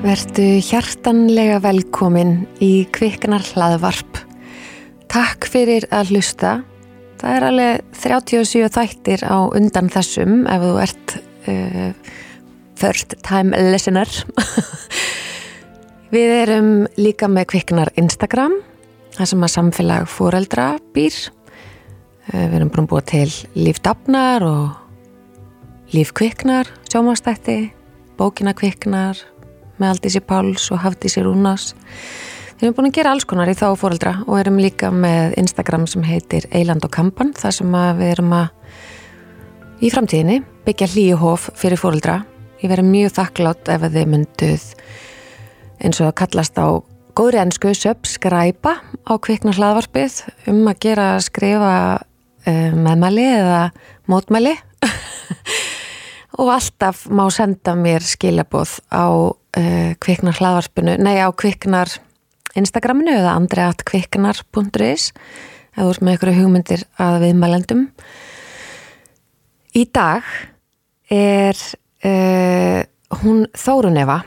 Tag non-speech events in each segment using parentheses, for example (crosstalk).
Vertu hjartanlega velkomin í kviknar hlaðvarp. Takk fyrir að hlusta. Það er alveg 37 þættir á undan þessum ef þú ert uh, first time listener. (laughs) Við erum líka með kviknar Instagram, það sem að samfélag fóreldra býr. Uh, við erum búin að búa til lífdapnar og lífkviknar, sjómanstætti, bókina kviknar með Aldísi Páls og Hafdísi Rúnas. Við erum búin að gera alls konar í þá fóreldra og erum líka með Instagram sem heitir Eiland og Kampan þar sem við erum að í framtíðinni byggja hlýjuhof fyrir fóreldra. Ég verði mjög þakklátt ef þið mynduð eins og að kallast á góðri ennsku subskræpa á kvikna hlaðvarpið um að gera skrifa um, meðmæli eða mótmæli (laughs) og alltaf má senda mér skilaboð á uh, kviknar hlaðvarpinu, nei á kviknar Instagraminu eða andreatkviknar.is þú ert með ykkur hugmyndir að viðmælendum. Í dag er uh, hún Þórunefa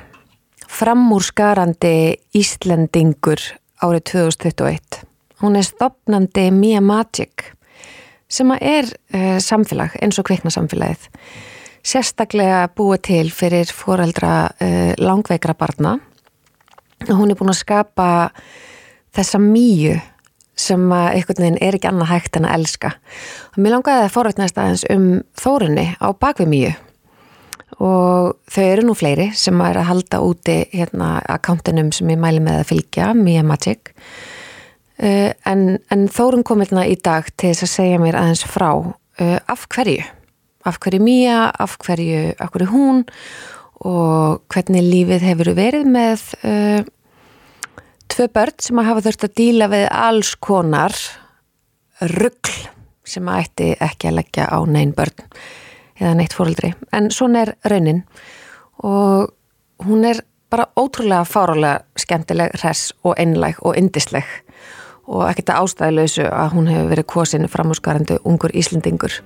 framúrskarandi Íslendingur árið 2021 hún er stopnandi Mia Magic sem er uh, samfélag eins og kviknasamfélagið sérstaklega búið til fyrir foreldra uh, langveikra barna. Og hún er búin að skapa þessa mýju sem einhvern veginn er ekki annað hægt en að elska. Og mér langaði að forveitnast aðeins um þórunni á bakvið mýju og þau eru nú fleiri sem er að halda úti hérna akkántinum sem ég mæli með að fylgja Mia Magic. Uh, en, en þórun kom hérna í dag til þess að segja mér aðeins frá uh, af hverju af hverju Mía, af hverju, af hverju hún og hvernig lífið hefur verið með uh, tvö börn sem að hafa þurft að díla við alls konar ruggl sem að ætti ekki að leggja á neyn börn eða neitt fóröldri. En svona er raunin og hún er bara ótrúlega fárálega skemmtileg, hress og einlæg og indisleg og ekkert að ástæðilösu að hún hefur verið kosin framhúsgarandu ungur Íslendingur.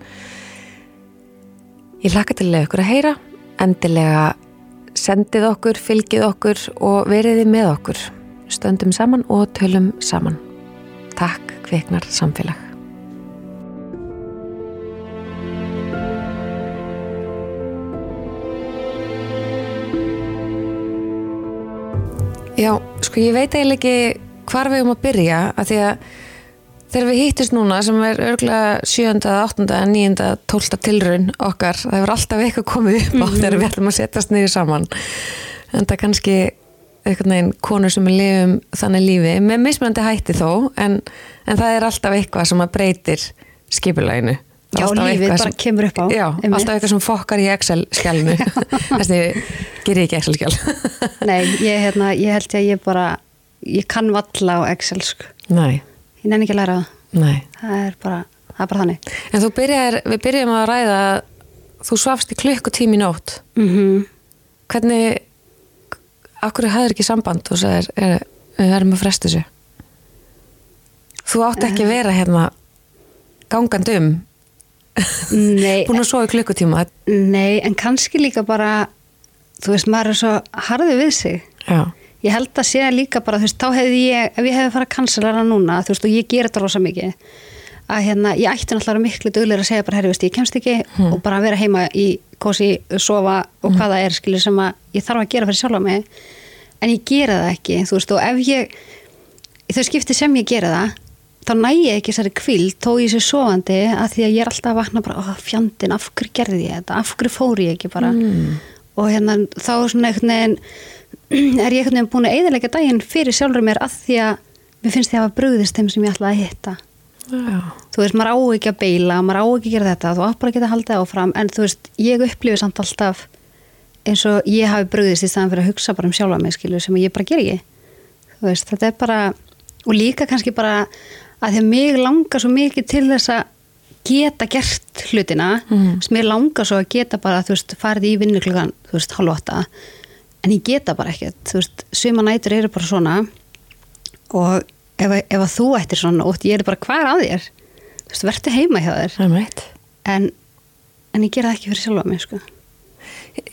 Ég hlakka til að ykkur að heyra, endilega sendið okkur, fylgið okkur og veriði með okkur. Stöndum saman og tölum saman. Takk, Kviknar Samfélag. Já, sko ég veit eiginlega ekki hvar við erum að byrja að því að Þegar við hýttist núna sem er örgulega 7. 8. 9. 12. tilraun okkar, það hefur alltaf eitthvað komið upp á mm -hmm. þegar við ætlum að setjast niður saman en það er kannski eitthvað neginn konur sem er lifum þannig lífi með mismunandi hætti þó en, en það er alltaf eitthvað sem að breytir skipulæginu Já, lífið bara sem, kemur upp á Já, einmitt. alltaf eitthvað sem fokkar í Excel-skjálnu (laughs) Þessi, gerir ekki Excel-skjál Nei, ég, hérna, ég held ég að ég bara ég kann valla á Excel sko. Nei ég nenni ekki að læra það. Það er bara, það er bara þannig. En þú byrjar, við byrjum að ræða þú svafst í klukkutími nótt. Mm -hmm. hvernig akkur hafður ekki samband? Og sagðir, er, við erum að fresta þessu. Þú átt ekki að vera hérna gangandum (laughs) búin að svo í klukkutíma. Nei, en kannski líka bara þú veist, maður er svo harðið við sig. Já ég held að sé líka bara, þú veist, þá hefði ég ef ég hefði farið að kanselara núna, þú veist, og ég ger þetta rosa mikið, að hérna ég ætti náttúrulega miklu döglegir að segja bara, herri, veist, ég kemst ekki hmm. og bara vera heima í kosi, sofa og hmm. hvaða er, skilur, sem að ég þarf að gera fyrir sjálfa mig, en ég gera það ekki, þú veist, og ef ég þau skipti sem ég gera það þá næ ég ekki þessari kvild, þó ég sé sofandi að því að ég er alltaf að vakna bara, fjandin, af hverju gerði ég þetta, af hverju fóri ég ekki bara hmm. og hérna þá er svona veginn (clears throat) er ég einhvern veginn búin að eðalega daginn fyrir sjálfur mér að því að mér finnst því að hafa brugðist þeim sem ég ætlaði að hitta Já. þú veist, maður á ekki að beila maður á ekki að gera þetta, þú átt bara ekki að halda það áfram en þú veist, ég upplifir samt alltaf eins og ég hafi brugðist í staðan fyrir að hugsa bara um sjálfa mig, skilju sem ég bara ger ekki þú veist, þetta er bara og líka kannski bara að því að mig langar svo mikið til þess að geta gert hlutina mm. sem ég langar svo að geta bara, þú veist, farið í vinnu klukkan, þú veist, halv en ég geta bara ekkert, þú veist, svima nætur eru bara svona og ef, ef að þú ættir svona og ég er bara hver að þér, þú veist, verður heima hjá þér en, en ég gera það ekki fyrir sjálfa mig, sko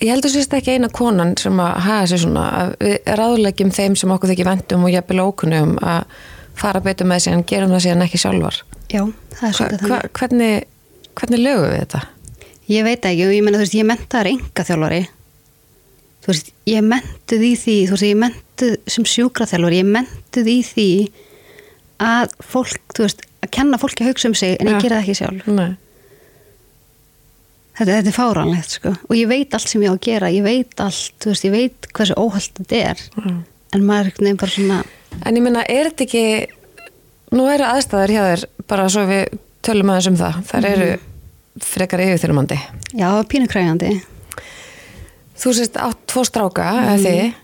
Ég heldur sérst ekki eina konan sem að hafa sér svona að við ráðleggjum þeim sem okkur þykir vendum og jafnvel ókunnum að fara betur með sér en gerum það síðan ekki sjálfar. Já, það er svolítið hva, þannig. hvernig, hvernig lögum við þetta? Ég veit ekki og ég menna, þú veist, ég mentaður enga þjálfari. Þú veist, ég mentuð í því, þú veist, ég mentuð sem sjúkraþjálfari, ég mentuð í því að fólk, þú veist, að kenna fólki að hugsa um sig en ég Já. gera það ekki sjálf. Nei. Þetta, þetta er fáránlegt, sko. Og ég veit allt sem ég á að gera, ég veit allt, þú veist, ég veit hversu óhald þetta er. Mm. En maður er veginn bara svona, En ég minna, er þetta ekki, nú eru aðstæður hjá þér, bara svo við tölum aðeins um það, þar eru frekar yfirþyrmandi. já, pínu krægandi. Þú sést átt tvo stráka, eða þið,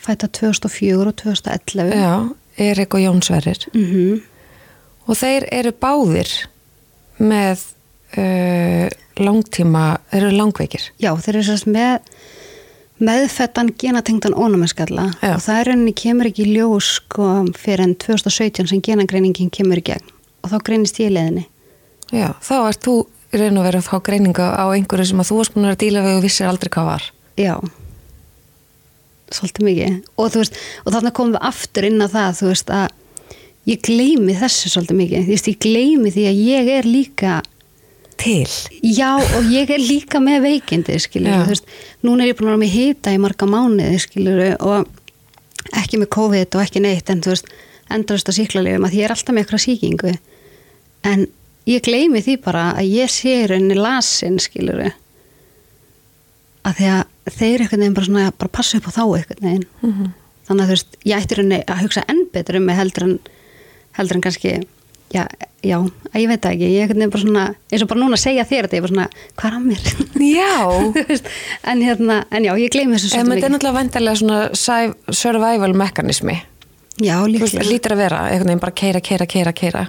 Fæta 2004 og 2011. já, Erik og Jón Sverrir, Mm og þeir eru báðir með uh, langtíma, þeir eru langveikir. Já, þeir eru sérst með meðfettan genatengdan ónæmiskalla Já. og það er rauninni kemur ekki í ljós sko fyrir enn 2017 sem genagreiningin kemur í gegn og þá greinist ég leðinni. Já, þá ert þú raun og verið að fá greininga á einhverju sem að þú varst búin að að díla við og vissir aldrei hvað var. Já, svolítið mikið. Og veist, og þannig komum við aftur inn á það, veist, að ég gleymi þessu svolítið mikið, veist, ég gleymi því að ég er líka Til. Já, og ég er líka með veikindi, núna er ég búin að vera með hita í marga mánuði, skilur, og ekki með COVID og ekki neitt, en þú veist, endurist á síklarlegum að ég er alltaf með eitthvað síkingu, en ég gleymi því bara að ég sé rauninni lasin, skilur, að því að þeir einhvern veginn bara svona, bara passa upp á þá einhvern veginn, Mhm. þannig að þú veist, ég ætti rauninni að hugsa enn betur um mig heldur en, heldur en kannski, já, já, að ég veit ekki, ég einhvern veginn bara svona, eins og bara núna að segja þér þetta, ég bara svona, hvað er að mér? Já. (laughs) En hérna, en já, ég gleymi þessu En svolítið þetta er mikið. náttúrulega vendarlega svona survival mekanismi. Já, líklega. lítur að vera, einhvern veginn bara keira, keira, keira, keira.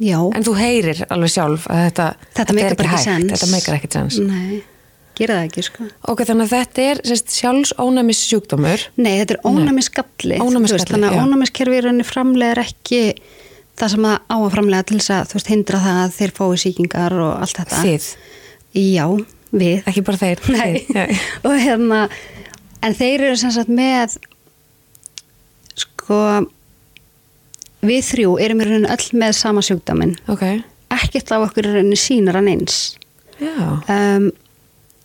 Já, En þú heyrir alveg sjálf að þetta, þetta meikar er ekki sens. Þetta meikar ekkert sens. Nei, gera það ekki, sko. Ok, þannig að þetta er sérst, sjálfsónæmis sjúkdómur. Nei, þetta er ónæmisgalli. Ónæmisgalli, Þannig já. að ónæmiskerfi í rauninni framlega er ekki það sem það á að framlega til þess að, þú veist, hindra það að þeir fái sýkingar og allt þetta. Þið, Já, við. ekki bara þeir. Nei, já. (laughs) og hérna en þeir eru sem sagt með sko við þrjú erum í rauninni öll með sama sjúkdæmin Ok, ekkert af okkur er rauninni sínar hann eins. Um,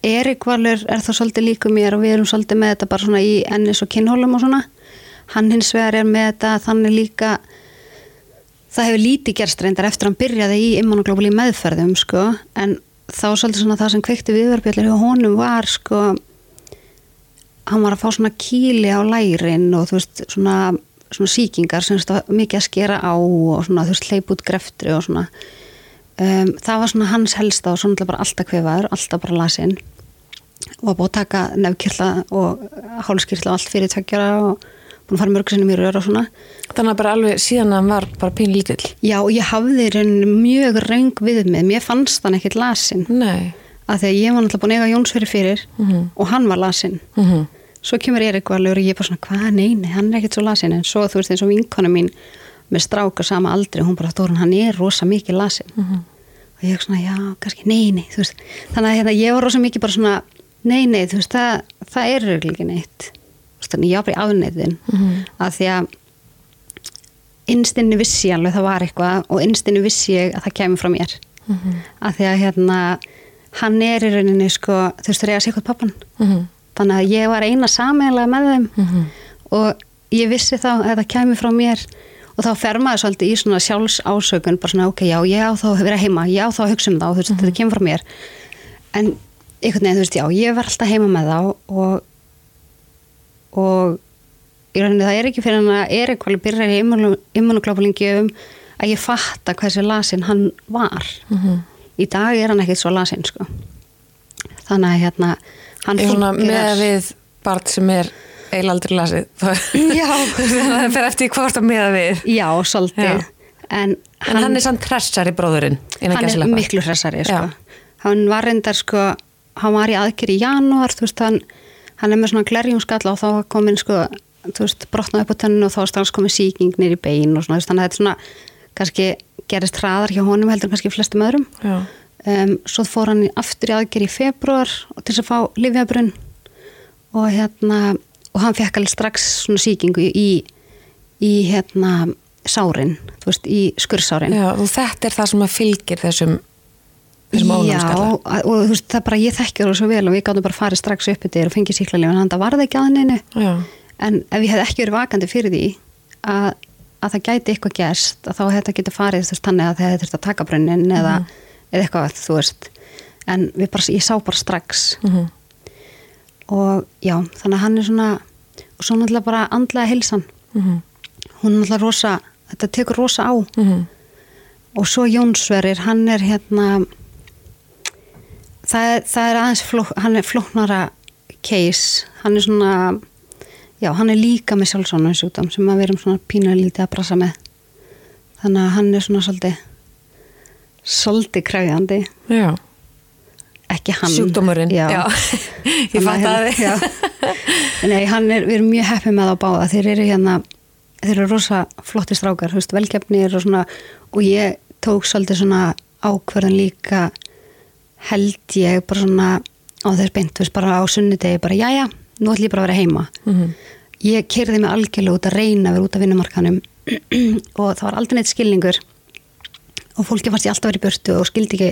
Erik Valur er þá svolítið líku mér og við erum svolítið með þetta bara svona í ennis og kinnhólum og svona. Hann hins vegar er með þetta þannig líka það hefur lítið gerst reyndar eftir að hann byrjaði í immunoglobuli meðferðum sko. En þá svolítið svona það sem kveikti viðverbjallir hjá honum var sko hann var að fá svona kíli á lærin og þú veist svona, svona síkingar sem mikið að skera á og svona þú veist hleyp út greftri og svona. Um, það var svona hans helsta og svona bara alltaf kvefaður, alltaf bara lasinn. Og var búið að taka nefnkirla og hálskirla og allt fyrir tveggjara og búin að fara mörg sinnum í rör og svona. Þannig að bara alveg síðan að hann var bara pín lítill. já og ég hafði rauninni mjög röng við mig, mér fannst hann ekkit lasinn. Nei. að því að ég var náttúrulega búin að eiga Jónsveri fyrir Mhm. og hann var lasinn. Mm svo kemur Erik Valur og ég er bara svona hvað, nei, nei, hann er ekkert svo lasin en svo þú veist eins og vinkona mín með stráka sama aldri, hún bara Þórun, hann er rosa mikið lasin Mhm. og ég er svona, já, kannski, nei, nei þú veist, þannig að hérna, ég var rosa mikið bara svona nei, nei, þú veist, það, það er ekki neitt Þú þannig ég í afneiðin Mhm. að því að innstinni vissi alveg það var eitthvað og innstinni vissi ég að það kemur frá mér Mhm. að því að hérna hann er í rauninni sko, þú veist, það er að sé hvað pappan Mhm. Þannig að ég var eina sameiginlega með þeim Mhm. og ég vissi þá að það kæmi frá mér og þá fer maður svolítið í svona sjálfsásökun bara svona ok, já, ég á þá að vera heima ég á þá hugsa um þá, þú veist, þetta kemur frá mér en einhvern veginn, þú veist, já, ég var alltaf heima með þá og og í rauninni það er ekki fyrir hann að er eitthvað byrjar í immunoglobulingjöfum að ég fatta hversu lasin hann var Mhm. í dag er hann ekkert svo lasin sko. þannig að hérna hann fúnkerar- með við barn sem er eilaldri lasið. (laughs) Það (laughs) fer eftir hvort að meða við. Já, svolítið. En, En hann, er samt hressari bróðurinn. hann er miklu hressari, sko. Hann var reyndar, sko, hann var í aðgerð í janúar, veist, hann, hann er með svona glerjungskalla og þá var komin, sko, brotnað upp á tönnu og þá strax komin síking nýr í bein og svona, þannig að þetta er svona, kannski gerist hraðar hjá honum heldur kannski flestum öðrum. Já. Um, svo fór hann aftur í aðgerð í februar til þess að fá livjabrunn og hérna og hann fekk alveg strax svona síkingu í, í hérna sárin, þú veist, í skursárin Já, og þetta er það sem að fylgir þessum þessum Já, ónámskalla og þú veist, það er bara, ég þekkjur það svo vel og við gáttum bara að fara strax upp yfir og fengið síklarlíf en það varði ekki að neinu Já, en ef ég hef ekki verið vakandi fyrir því að, að það gæti eitthvað gerst að þá hefði þetta getið farið þú veist, þannig að það hefði þurft að taka brunnin eða, eða eitthvað, þú veist. En bara, ég sá bara strax. Mhm, og já, þannig að hann er svona og svo náttúrulega bara andlega hilsan mhm, hún er náttúrulega rosa, þetta tekur rosa á. Mhm. Og svo Jónsverir, hann er hérna það er, það er aðeins fló, hann er flóknara case, hann er svona já, hann er líka með sjúkdóm sem við erum svona pínulega lítið að brasa með. Þannig að hann er svona svolítið svolítið krefjandi. Já, ekki hann. Sjúkdómurinn. Já, (laughs) ég Þannig fatt að þið hérna- já. Nei, hann er, við erum mjög heppið með það á báða. Þeir eru hérna, þeir eru rosa flotti strákar, veist, velgefnir og svona og ég tók svolítið svona ákverðan líka held ég bara svona á þess beint, veist, bara á sunnudegi bara, jæja, nú ætlum ég bara að vera heima. Mhm. ég kerði mig algjörlega út að reyna að vera út af vinnumarkanum (clears throat) og það var aldrei neitt skilningur og fólki fannst ég alltaf verið í burtu og skildi ekki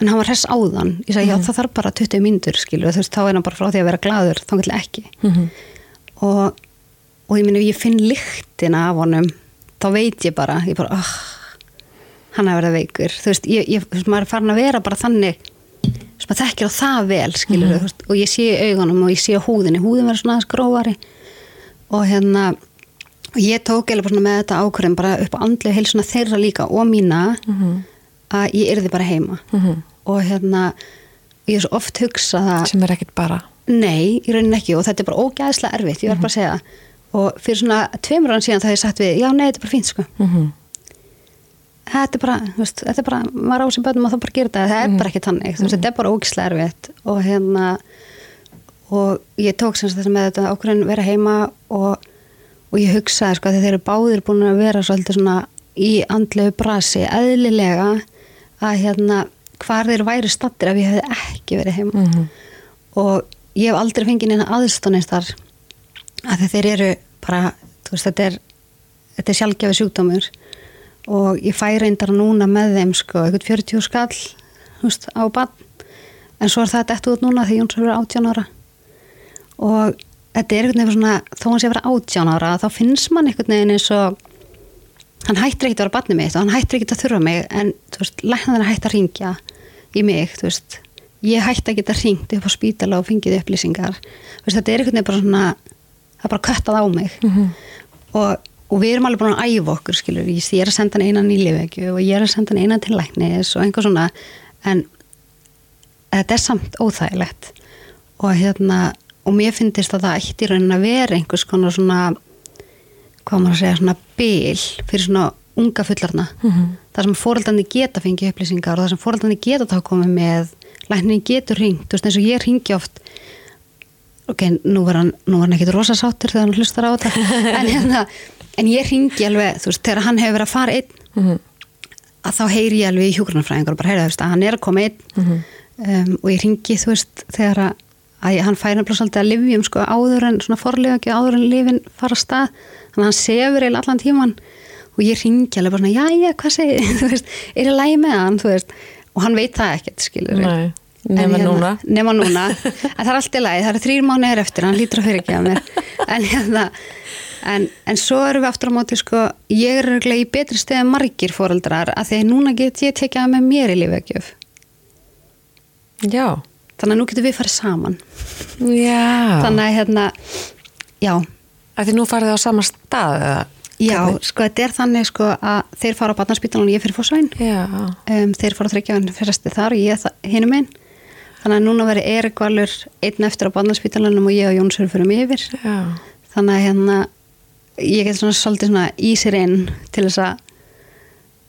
en hann var hress áðan. Ég sagði, já það þarf bara 20 mínútur skilur þú veist, þá er hann bara frá því að vera glaður þá vil ekki. Mhm. og, og ég minni, ég finn lyktina af honum þá veit ég bara, ég bara oh, hann er verið veikur. Þú veist, ég, ég, þú veist, maður er farin að vera bara þannig sem maður þekkir á það vel skilur þú veist, og ég sé augunum og ég sé húðinni, húðin verður svona aðeins grófari. Og hérna og ég tók eða bara með þetta ákvörðin bara upp á andlega heilsuna þeirra líka og mína að ég yrði bara heima. Mhm. og hérna ég er svo oft hugsa það sem er ekkit bara. Nei, í rauninni ekki. Og þetta er bara ógæðslega erfitt, ég verð bara að segja. Og fyrir svona tveimur án síðan það hef ég sagt við, já nei, þetta er bara fínt sko. Mhm. þetta er bara, þú veist, þetta er bara maður á sem bönnum að það bara gera þetta, það er bara ekki tannig veist, þetta er bara ógæðslega erfitt. Og hérna og ég tók sem sagt þess að með þetta ákveðin vera heima og, og ég hugsaði sko að þeir eru báðir búin að vera svolítið svona í andlegu brasi eðlilega að hérna hvar þeir væri stattir ef ég hefði ekki verið heima. Mhm. og ég hef aldrei fengið neina aðstónist þar að þeir eru bara, þú veist, þetta er þetta er sjálfgefi sjúkdómur. Og ég fæ reyndar núna með þeim sko, eitthvað 40 skall veist, á bann en svo er það dætt út núna því Jóns hefur 18 ára. Og þetta er einhvern veginn svona, þó hann sé að vera 18 ára þá finnst mann einhvern veginn eins og hann hættir ekkert að vera barnið mitt og hann hættir ekkert að þurfa mig en þú veist, læknaðin hætti að ringja í mig, þú veist. Ég hætti að geta ringt upp á spítala og fengið upplýsingar, þú veist, þetta er einhvern veginn bara svona, það er bara köttað á mig. Mhm. og, og við erum alveg búin að æfa okkur, skilur, ég, ég er að senda hann einan í lifegju og ég er að senda hann einan til læknis og einhver svona, en þetta er samt óþægilegt. Og hérna, og mér finnst að það ætti í raunin að vera einhvers konar svona hvað maður að segja, svona bil fyrir svona unga fullarna Mhm. þar sem fóraldandi geta fengið upplýsingar og þar sem fóraldandi geta þá komið með læknin getur ringt, þú veist eins og ég ringi oft ok, nú var hann, hann ekkit rosa sáttur þegar hann hlustar á þetta (laughs) en, hérna, en ég ringi alveg, þú veist, þegar hann hefur verið að fara einn Mhm. að þá heyri ég alveg í hjúgrunarfræðingur og bara heyra, þú veist, að hann er að koma einn Mhm. um, og ég ringi, þú veist, þegar að, að hann færi nefnilega svolítið að livjum sko áður en svona forlega ekki áður en lifin fara að stað, þannig að hann sefur eiginlega allan tíman og ég ringi alveg bara svona, jæja, hvað segir, (laughs) þú veist, er ég lægi með hann, þú veist, og hann veit það ekkert, skilur Nei, nema núna. Nema núna, en það er allt í lagi, það eru þrýr mánuðir eftir, hann lítur að fyrirgefa mér. (laughs) En hérna en, en svo erum við aftur á móti sko ég er örugglega í betri stöð en margir fóreldrar að því að núna get ég tekið það með mér í lífegjöf Já, þannig að nú getum við farið saman. Já. Þannig að hérna, já. Að því nú farið á sama stað eða? já, sko þetta er þannig sko að þeir fara á barnaspítalan og ég fyrir fórsvæn um, þeir fara á þryggjaðan fyrrasti þar og ég hinum einn þannig að núna veri Erik Valur einn eftir á barnaspítalanum og ég og Jónsur fyrir mig yfir. Já. Þannig að hérna ég get svona svolítið svona í sér inn til þess að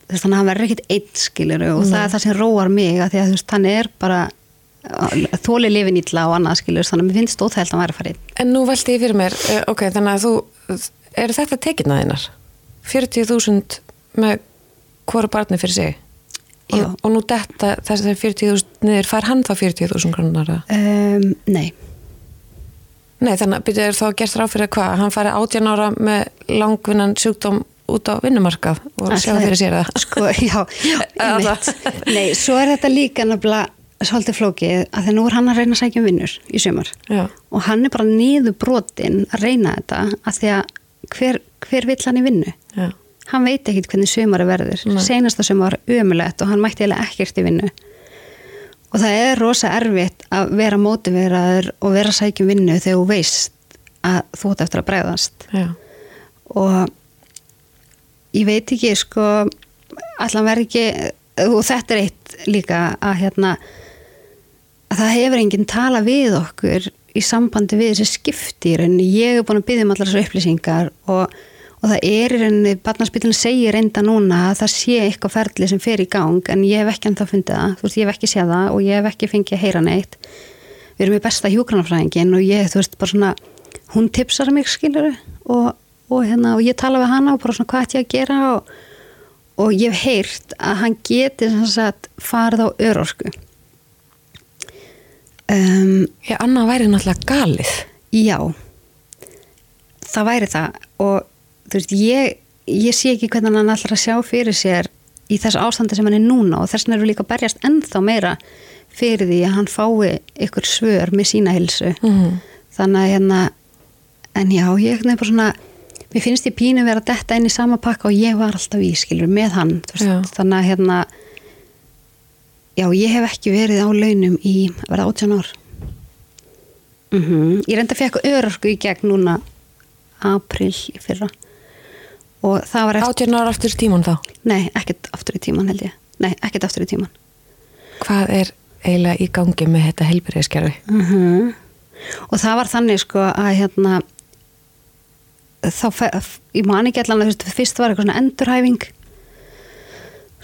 þannig að hann verður ekkit einn skilur og það er það sem róar mig að því að þú veist, hann er bara þóli lifin ítla og annað skilur þannig að mér finnst óþægilt að fara einn En nú velti ég fyrir mér, eh, ok, þannig að þú, eru þetta tekina þínar? 40.000 með hvora barni fyrir sig? Og, og nú detta þess að það er 40.000 niður, fær hann þá 40.000 krónar? um, nei, Nei, þannig að byrja er þá gert ráð fyrir hvað, hann færi 18 ára með langvinnan sjúkdóm út á vinnumarkað og sjá fyrir sér það. sko, já, (laughs) Alla. einmitt. nei, svo er þetta líka nefnilega svolítið flókið að því nú er hann að reyna að sækja um vinnur í Já, og hann er bara niður brotin að reyna þetta að því að hver, hver vill hann í vinnu? Já, hann veit ekkit hvernig sumari verður. Nei. senasta sumar var ömulegt og hann mætti eiginlega ekkert í vinnu. Og það er rosa erfitt að vera mótiveraður og vera að sækja um vinnu þegar þú veist að þú ert eftir að bregðast. Já, og ég veit ekki sko allan verð ekki og þetta er eitt líka að hérna að það hefur enginn tala við okkur í sambandi við þessi skipti í rauninni, ég hef búin að byggja um allar þessu upplýsingar og, og það er í rauninni, barnaspílinn segir reynda núna að það sé eitthvað ferli sem fer í gang en ég hef ekki ennþá fundið það, þú veist, ég hef ekki séð það og ég hef ekki fengið að heyra neitt. Við erum í besta hjúkranafræðingin og ég, þú veist, bara svona hún tipsar mig, skilur og, og, hérna, og ég tala við hana og bara svona hvað ætti ég að gera? Og, ég hef heyrt að hann geti sagt farið á örorku um, já, annað væri náttúrulega galið. Já, það væri það og þú veist, ég, ég sé ekki hvernig hann að sjá fyrir sér í þessu ástandi sem hann er núna og þess vegna eru líka að berjast ennþá meira fyrir því að hann fái ykkur svör með sína hilsu. Mm. Þannig að hérna, en já, ég er bara svona, mér finnst ég pínu vera að detta inn í sama pakka og ég var alltaf í, skilur, með hann. Veist, þannig að hérna, já, ég hef ekki verið á launum í, að verða 18 ár. Mm Ég reynda að fekk örorku í gegn núna april í fyrra eftir, 18 ára aftur í tíman þá. nei, ekkert aftur í tíman held ég, nei, ekkert aftur í tíman. Hvað er eiginlega í gangi með þetta helbriðiskerfi? Mm Og það var þannig sko að hérna þá, ég man ekki allan að fyrst var eitthvað svona endurhæfing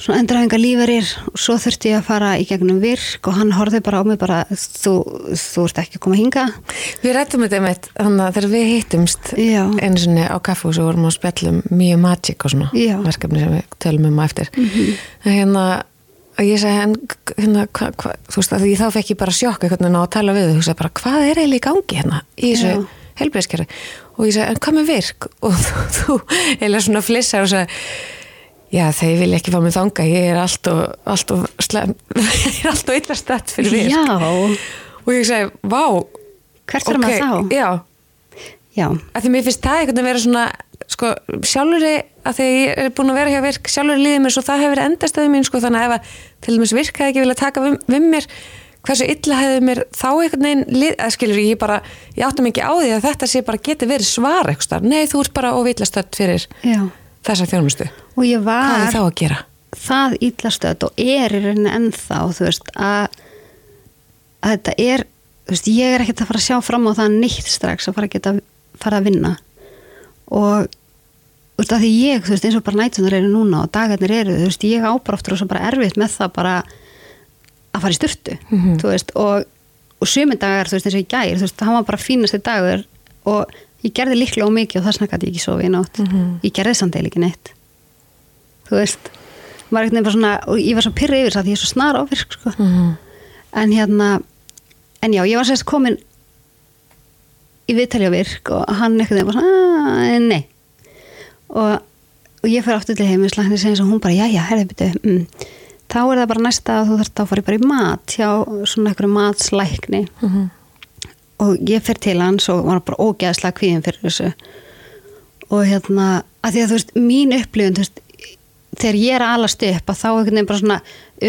svona endurhæfinga líferir og svo þurfti ég að fara í gegnum virk og hann horfði bara á mig bara þú, þú ert ekki að koma hinga Við rættum þetta með þannig að þegar við hittumst einu sinni á kaffu og svo vorum við að spjallum mjög magic og svona Já. Verkefni sem við tölum um á eftir. En hérna og ég segi hérna, hva, hva, þú veist að því þá fekk ég bara sjokk einhvern veginn á að tala við þú veist bara hvað er eiginlega í gangi hérna í þessu Já. helbriðskerfi og ég segi en hvað með virk? (laughs) Og þú, þú eiginlega svona flissar og segi já þeir vilja ekki fá mig þanga ég er allt og, allt og slem, (laughs) ég er allt og illa stætt fyrir virk Já, og ég segi, vá hvert fyrir maður þá? Já, Já, að því mér finnst það einhvern veginn að vera svona sko, sjálfur að því að ég er búin að vera hjá virk sjálfur líðið mér svo það hefur verið endastöðu mín sko, þannig að ef að til dæmis virk hefði ekki viljað taka við, við mér hversu illa hefði mér þá einhvern veginn lið, að skilur ég bara, ég áttum ekki á því að þetta sé bara geti verið svar eitthvað, nei þú ert bara óvillastödd fyrir já þessa þjónustu og ég hvað var þá að gera? það illastöð og er í rauninni ennþá þú veist að, að þetta er þú veist ég er ekkert að fara að sjá fram á það nýtt strax að fara að geta fara að vinna og þú veist að því ég þú veist eins og bara nætunar eru núna og dagarnir eru þú veist ég ábar oftur og svo bara erfitt með það bara að fara í styrtu Mhm. þú veist og, og sumi dagar þú veist eins og ég gær þú veist það var bara fínasti dagur og ég gerði líklega ómikið og það snakkaði ég ekki svo við nátt Mhm. ég gerði samt eða ekki neitt þú veist var ekkert svona, og ég var svo pyrra yfir það því ég er svo snar ávirk sko. Mm en hérna en já, ég var sérst komin í viðtalja virk og hann eitthvað nefnir bara svona, "Ah, nei og, og ég fyrir aftur til heimislækni sem hún bara, já, já, herði byrju mm. þá er það bara næsta að þú þarft að fara bara í mat hjá svona einhverju matslækni -hmm. Og ég fer til hans og var bara ógeðslega kvíðin fyrir þessu. Og hérna að því að þú veist, mín upplifun þú veist, þegar ég er að alast upp að þá einhvern veginn bara svona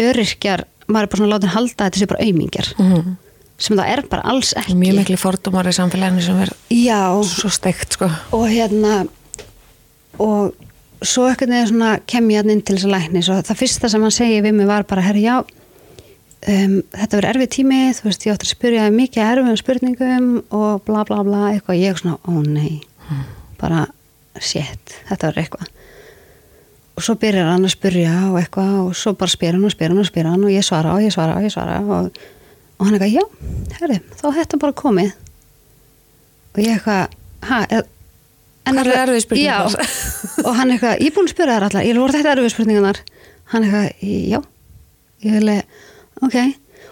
öryrkjar maður er bara svona halda að þetta sé bara aumingjar. Mm sem það er bara alls ekki. Mjög miklu fordómar í samfélaginu sem er já, svo steikt sko. Og hérna og svo einhvern veginn svona kem ég hann inn til þess að læknis og það fyrsta sem hann segi við mig var bara, herri, já um, þetta verður erfið tími, þú veist, ég átti að spyrja mikið erfiðum spurningum og bla bla bla, eitthvað, ég svona, ó nei. Bara, shit þetta verður eitthvað. Og svo byrjar hann að spyrja og eitthvað og svo bara spyr hann og spyr hann og spyr hann og ég svara og ég svara og ég svara og, og hann eitthvað, já, herri, þá er þetta bara komið. Og ég eitthvað, ha, eð, Hvar eru erfiðu spurningarnar? Já, og hann eitthvað, ég er búin að spyrja þær allar, ég voru þetta erfið spurningarnar. Hann eitthvað, já ég hefði, ok.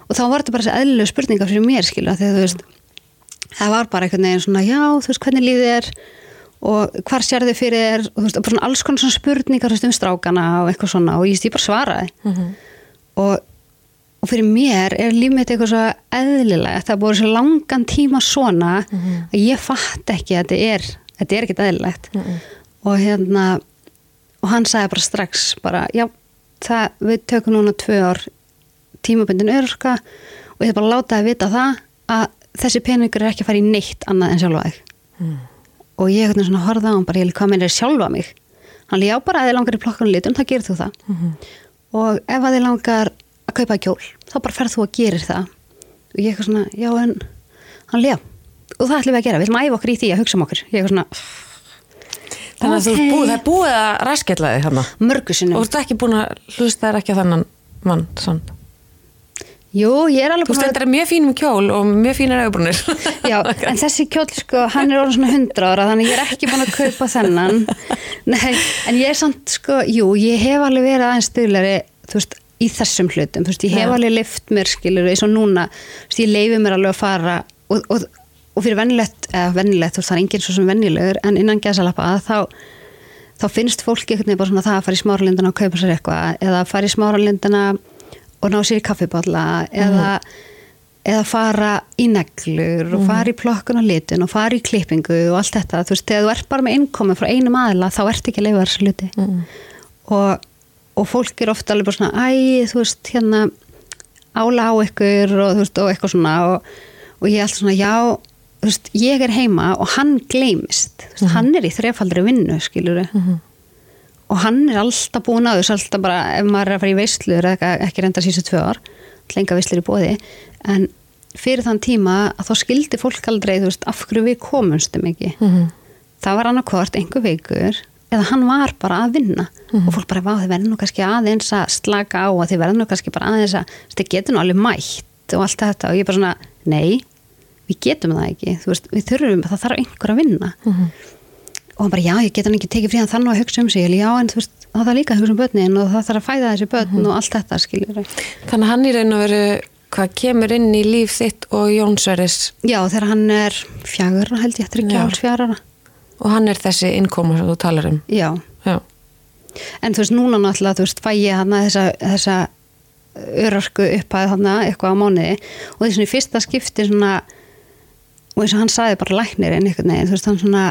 Og þá var þetta bara þessi eðlilega spurninga fyrir mér skilja, þegar þú veist það var bara einhvern veginn svona, já, þú veist, hvernig líðið er og hvar sér þið fyrir þér og þú veist, bara svona alls konar svona spurningar veist, um strákana og eitthvað svona og ég, bara svaraði. Og, og fyrir mér er líf mitt eitthvað svo eðlilega það búið svo langan tíma svona að ég fatt ekki að þetta er þetta er ekkert eðlilegt. Og hérna og hann sagði bara strax bara, já, það, við tökum núna tvö ár tímabundin örska og ég er bara að láta að vita það að þessi peningur er ekki að fara í neitt annað en sjálfa þig. Mm. og ég er svona að horfa á hann bara, ég líka hvað minn er sjálfa mig. Hann líka já bara að þið langar í plokkan litum, það gerir þú það. Og ef að þið langar að kaupa kjól, þá bara ferð þú að gerir það. Og ég er svona, já en hann líka, og það ætlum við að gera við ætlum að æfa okkur í því að hugsa um okkur. Er Þannig að þú Ok. ert búið, það er búið að raskella þig hann mörgu sinnum. Og þú ert ekki búin að hlusta þér ekki á þennan mann samt. Jú, ég er alveg Þú búin að stendur mjög fínum kjól og mjög fínir auðbrunir (laughs) Já, en þessi kjóll sko, hann er orðin svona 100 ára þannig ég er ekki búin að kaupa þennan. (laughs) Nei, en ég er samt sko jú, ég hef alveg verið aðeins stöðlega þú veist, í þessum hlutum. Þú veist, ég hef Já. alveg lift mér skilur eins og núna, þú veist, ég leifi mér alveg að fara og, og, og fyrir vennilegt eða vennilegt, þú veist, það er enginn svo sem vennilegur en innan gæsalappa þá þá finnst fólki veginn bara svona það að fara í smáralindina og kaupa sér eitthvað eða fara í smáralindina og ná sér í kaffiballa eða, eða fara í neglur og fara í plokkun og litin og fara í klippingu og allt þetta. Þú veist, þegar þú ert bara með innkomi frá einum aðila þá ert ekki að leifa þessu hluti. Og, og fólk er ofta alveg bara svona æ, þú veist, hérna ála á ykkur og, þú veist, og eitthvað svona. Og, og ég er alltaf svona, já þú veist, ég er heima og hann gleymist. Þú veist, hann er í þrefaldri vinnu, skilur og hann er alltaf búin að þessu alltaf bara, ef maður er að fara í veistlur eða ekki reynda síðustu tvö ár lenga veistlur í bóði, en fyrir þann tíma að þá skildi fólk aldrei þú veist, af hverju við komustum ekki. Það var annarkvort einhver veikur eða hann var bara að vinna. Og fólk bara, vá, þið verður nú kannski aðeins að slaka á og þið verður nú kannski bara aðeins að þið getur nú alveg mætt og allt þetta. Og ég bara svona, nei við getum það ekki, veist, við þurfum það þarf einhver að vinna og hann bara, já, ég get hann ekki tekið fríðan þannig að hugsa um sig, já, en þú veist, það þarf líka að hugsa um börnin og það þarf að fæða þessi börn og allt þetta, skiljur Þannig að hann í raun og veru hvað kemur inn í líf þitt og Jónsveris já, þegar hann er fjagur, held ég, þryggja Já. áls fjárara og hann er þessi innkoma sem þú talar um. já, Já. en þú veist, núna náttúrulega, þú veist, fæ ég hann þessa, þessa örarku upphæð hann eitthvað á mánuði og því svona í fyrsta skipti svona og eins og hann sagði bara læknirinn einhvern veginn, þú veist, hann svona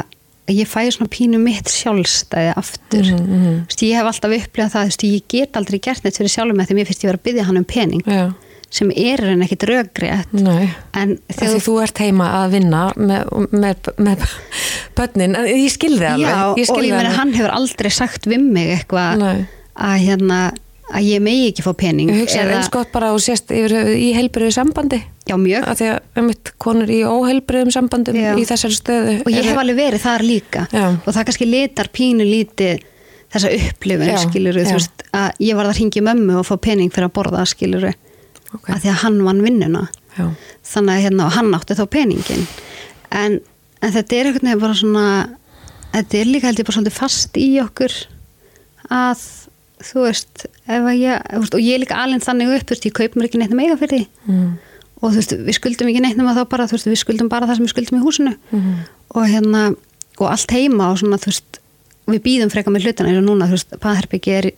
ég fæ svona pínu mitt sjálfstæði aftur, mhm. þú veist, ég hef alltaf upplegað það, þú veist, ég get aldrei gert neitt fyrir sjálfum með því mér finnst ég vera að byggja hann um pening Já. sem er en ekki draugrétt Nei. en Þegar þú ert heima að vinna með, með, með bönnin, en ég skilði alveg. já, ég og skil ég meina hann hefur aldrei sagt við mig eitthvað að hérna að ég megi ekki fá pening hugsa eins gott bara að þú sést yfir í heilbriðu sambandi. já mjög Af því að um mitt konur í óheilbriðum sambandum Já. í þessari stöðu. og ég hef alveg verið þar líka Já. og það kannski litar pínu lítið þessa upplifun Já, skilur já. þú veist að ég var að ringi mömmu og fá pening fyrir að borða skilur Ok. að því að hann vann vinnuna Já. þannig að hérna, og hann átti þá peningin en, en þetta er veginn bara svona þetta er líka held ég bara svolítið fast í okkur að þú veist, ef að ég og ég er líka alveg þannig upp, þú veist, ég kaup mér ekki neitt mega fyrir því Mm. og þú veist, við skuldum ekki neitt nema þá bara, þú veist, við skuldum bara það sem við skuldum í húsinu Mhm. og hérna, og allt heima og svona, þú veist, við býðum freka með hlutana eins og núna, þú veist, paðherbyggi er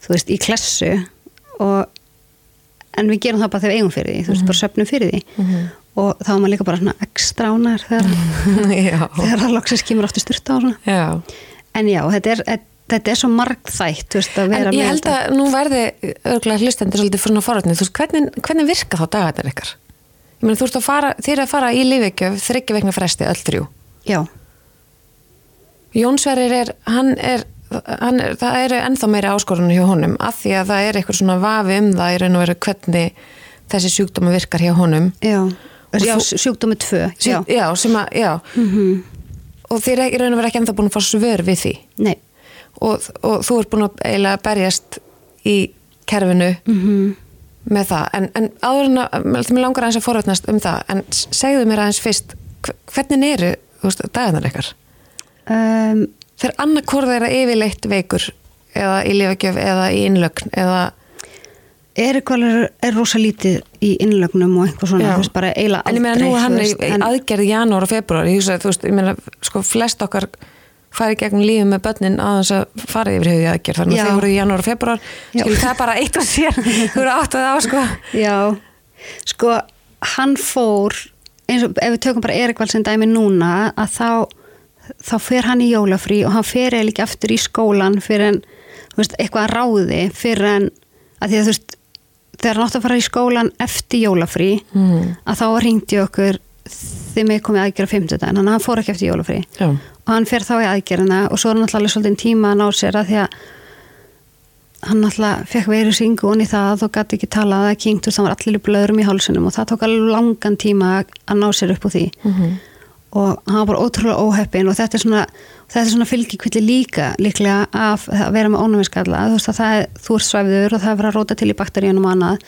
þú veist, í klessu og en við gerum það bara þegar við eigum fyrir því, þú veist, bara söpnum fyrir því Mhm. og þá er maður líka bara svona ekstra ánæður þegar, (laughs) þegar það loksins kemur ofta styrta og svona Já. en já, þetta er, þetta er svo margþætt þú veist, að vera En ég held þetta. að nú verði örgulega hlustendur svolítið fyrir forrætni. Þú veist, hvernig, hvernig virka þá dagarnir ykkar? Ég meina, þú ert að fara, er að fara í lífekjöf þryggja veikna fresti öll þrjú. já, Jónsverðir er, hann er, hann er, það eru ennþá meiri áskorunni hjá honum af því að það er eitthvað svona vafi um það í raun og veru hvernig þessi sjúkdóma virkar hjá honum. já, já sjúkdómi tvö já, já sem að, já. Mhm. Og þið er í raun og veru ekki ennþá búin að fá svör við því. nei Og, og þú ert búin að eiginlega berjast í kerfinu mm með það. En, en áður en að, mér langar aðeins að forvætnast um það, en segðu mér aðeins fyrst, hve- hvernig eru dagarnar ykkar? um, Þegar annarkorð er að yfirleitt veikur eða í lifakjöf eða í innlögn eða Erik er, er rosa lítið í innlögnum og einhver svona, þú veist, bara eiginlega En ég meina aldrei, nú er hann þú í aðgerð janúar og februar ég hugsa, þú veist, ég meina, sko, flest okkar fari gegn lífið með börnin aðeins að fara yfir höfuð í aðgerð, þannig að þau voru í janúar og februar, skil það er bara eitt og sér, (laughs) þú eru átt að á, sko. Já, sko hann fór, eins og ef við tökum bara Erik Valsinn dæmi núna að þá, þá fer hann í jólafrí og hann fer eða ekki aftur í skólan fyrir en, veist, eitthvað að ráði fyrir en, að því að þú veist þegar hann átti að fara í skólan eftir jólafrí Mm. að þá ringdi okkur þið með komið aðgerð á 50 þannig að hann fór ekki eftir jólafrí. Já, og hann fer þá í aðgerðina og svo er hann alltaf svolítið tíma að ná sér að því að hann alltaf fekk veru syngun í það og gæti ekki talað að kynnt og það var allir í blöðrum í hálsunum og það tók alveg langan tíma að ná sér upp úr því Mhm. og hann var bara ótrúlega óheppin og þetta er svona, þetta er svona fylgikvilli líka líklega af að vera með ónumiskalla þú veist að það er, þú ert svæfður og það er verið að róta til í bakteríunum og annað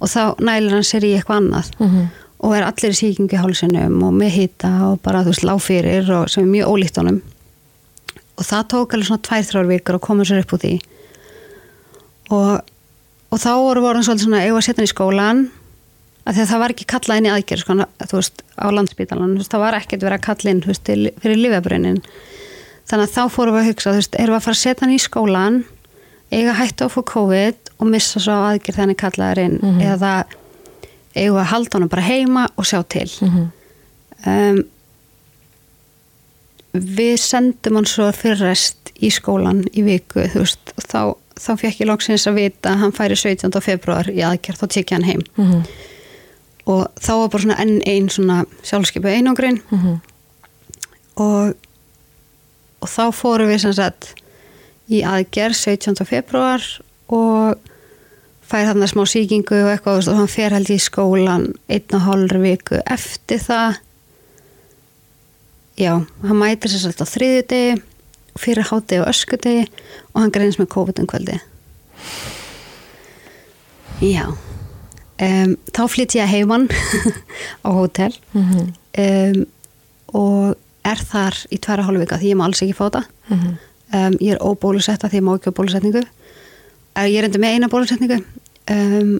og þá nælir hann sér í eitthvað annað Mhm. Og er allir í sýkingu í hálsunum og með hita og bara þú veist láfyrir og sem er mjög ólíkt honum. Og það tók alveg svona tvær, þrjár vikur og koma sér upp úr því. Og, og þá voru voru svolítið svona eigum að setja hann í skólan að það var ekki kallað inn í aðgerð sko, þú veist, á landsbítalan það var ekkert verið að kalla inn veist, fyrir lifabrunnin þannig að þá fórum við að hugsa, þú veist, erum við að fara að setja hann í skólan eiga hættu að fá COVID og missa svo á aðgerð þegar hann er kallaður inn eða eigum við að halda hann bara heima og sjá til Mhm. um, við sendum hann svo fyrir rest í skólan í viku veist, þá, þá fekk ég loksins að vita að hann færi 17. februar í aðgerð þá tekja hann heim Mhm. og þá var bara svona enn einn svona sjálfskeipu einangrinn Mhm. og, og þá fórum við sem sagt í aðgerð 17. februar og fær þarna smá sýkingu og eitthvað og hann fer held í skólan einn og hálfur viku eftir það. Já, hann mætir sem sagt á þriði degi fyrir hátegi og öskudegi og hann greins með COVID um kvöldi já um, þá flytt ég heimann (laughs) á hótel. Mhm. um, og er þar í tværa hálfu vika því ég má alls ekki fá það. Mhm. um, ég er óbólusetta því ég má ekki á bólusetningu ég er enda með eina bólusetningu um,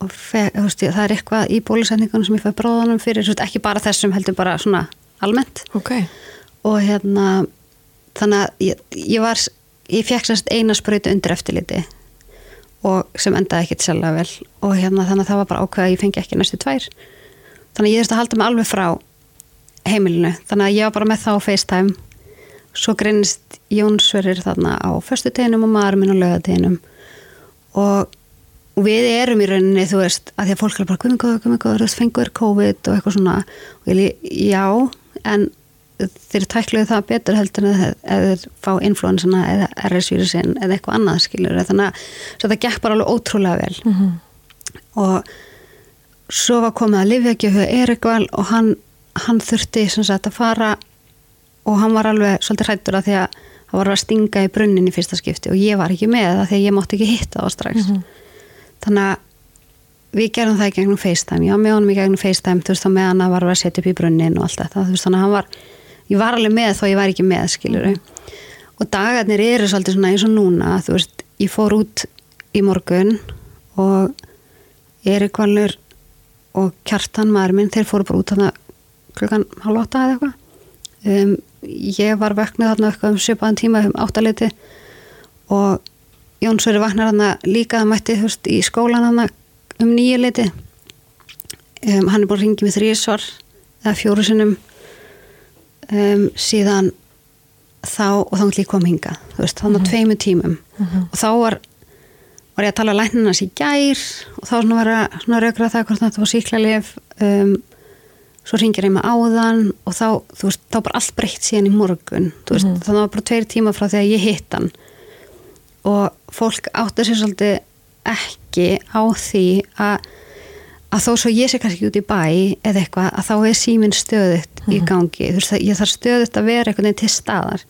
og fe, þú veist, það er eitthvað í bólusetningunum sem ég fæ bróðanum fyrir, veist, ekki bara þessum heldur bara svona almennt. Ok, og hérna þannig að ég, ég var ég fekk sérst eina sprautu undir eftirliti og sem endaði ekkit sérlega vel. Og hérna þannig að það var bara ákveð að ég fengi ekki næstu tvær. Þannig að ég þurfti að halda mig alveg frá heimilinu, þannig að ég var bara með það á FaceTime. Svo grinnist Jónsverir þarna á föstuteginum og maður minn á lögateginum og, við erum í rauninni þú veist, að því að fólk er bara guðmengóður, guðmengóður, þú veist, fengur COVID og eitthvað svona. Og ég já, en þeir tækluðu það betur heldur en eða þeir fá influensana eða RS-vírusin eða eitthvað annað skilur þannig að þetta gekk bara alveg ótrúlega vel. Mhm. og svo var komið að Livjagjöfu Erikval og hann, hann þurfti sem sagt að fara og hann var alveg svolítið hrættur að því að hann var að stinga í brunnin í fyrsta skipti og ég var ekki með það að ég mátti ekki hitta það strax. Þannig að við gerum það í gegnum FaceTime, var með honum í gegnum FaceTime þú veist þá með hann að var að setja upp í brunnin og allt þetta, þú veist þannig að hann var ég var alveg með þó ég var ekki með skilur og dagarnir eru svolítið svona eins og núna, þú veist ég fór út í morgun og Erik Valur og Kjartan maður minn, þeir fóru bara út klukkan hálf átta eða eitthvað. Um, ég var vöknuð þarna eitthvað um sjöpaðan tíma um áttaliti og Jónsveri vaknar þarna líka það mætti þú veist, í skólan þarna um nýju liti um, hann er búin að ringi mig þrísvar eða fjóru sinnum um, síðan þá og þá ætla ég kom hinga þú veist, þannig að tveimu tímum. Og þá var, var ég að tala læknina í gær og þá var að svona raugra það hvort þetta var síklarlif um, svo ringir ég með áðan og þá, þú veist, þá bara allt breytt síðan í morgun, þú veist, þannig að það var bara tveir tíma frá því að ég hitt hann. Og fólk áttu sér svolítið ekki á því að að þó svo ég sé kannski út í bæ eða eitthvað, að þá er síminn stöðut í gangi, þú veist, ég þarf stöðut að vera einhvern veginn til staðar.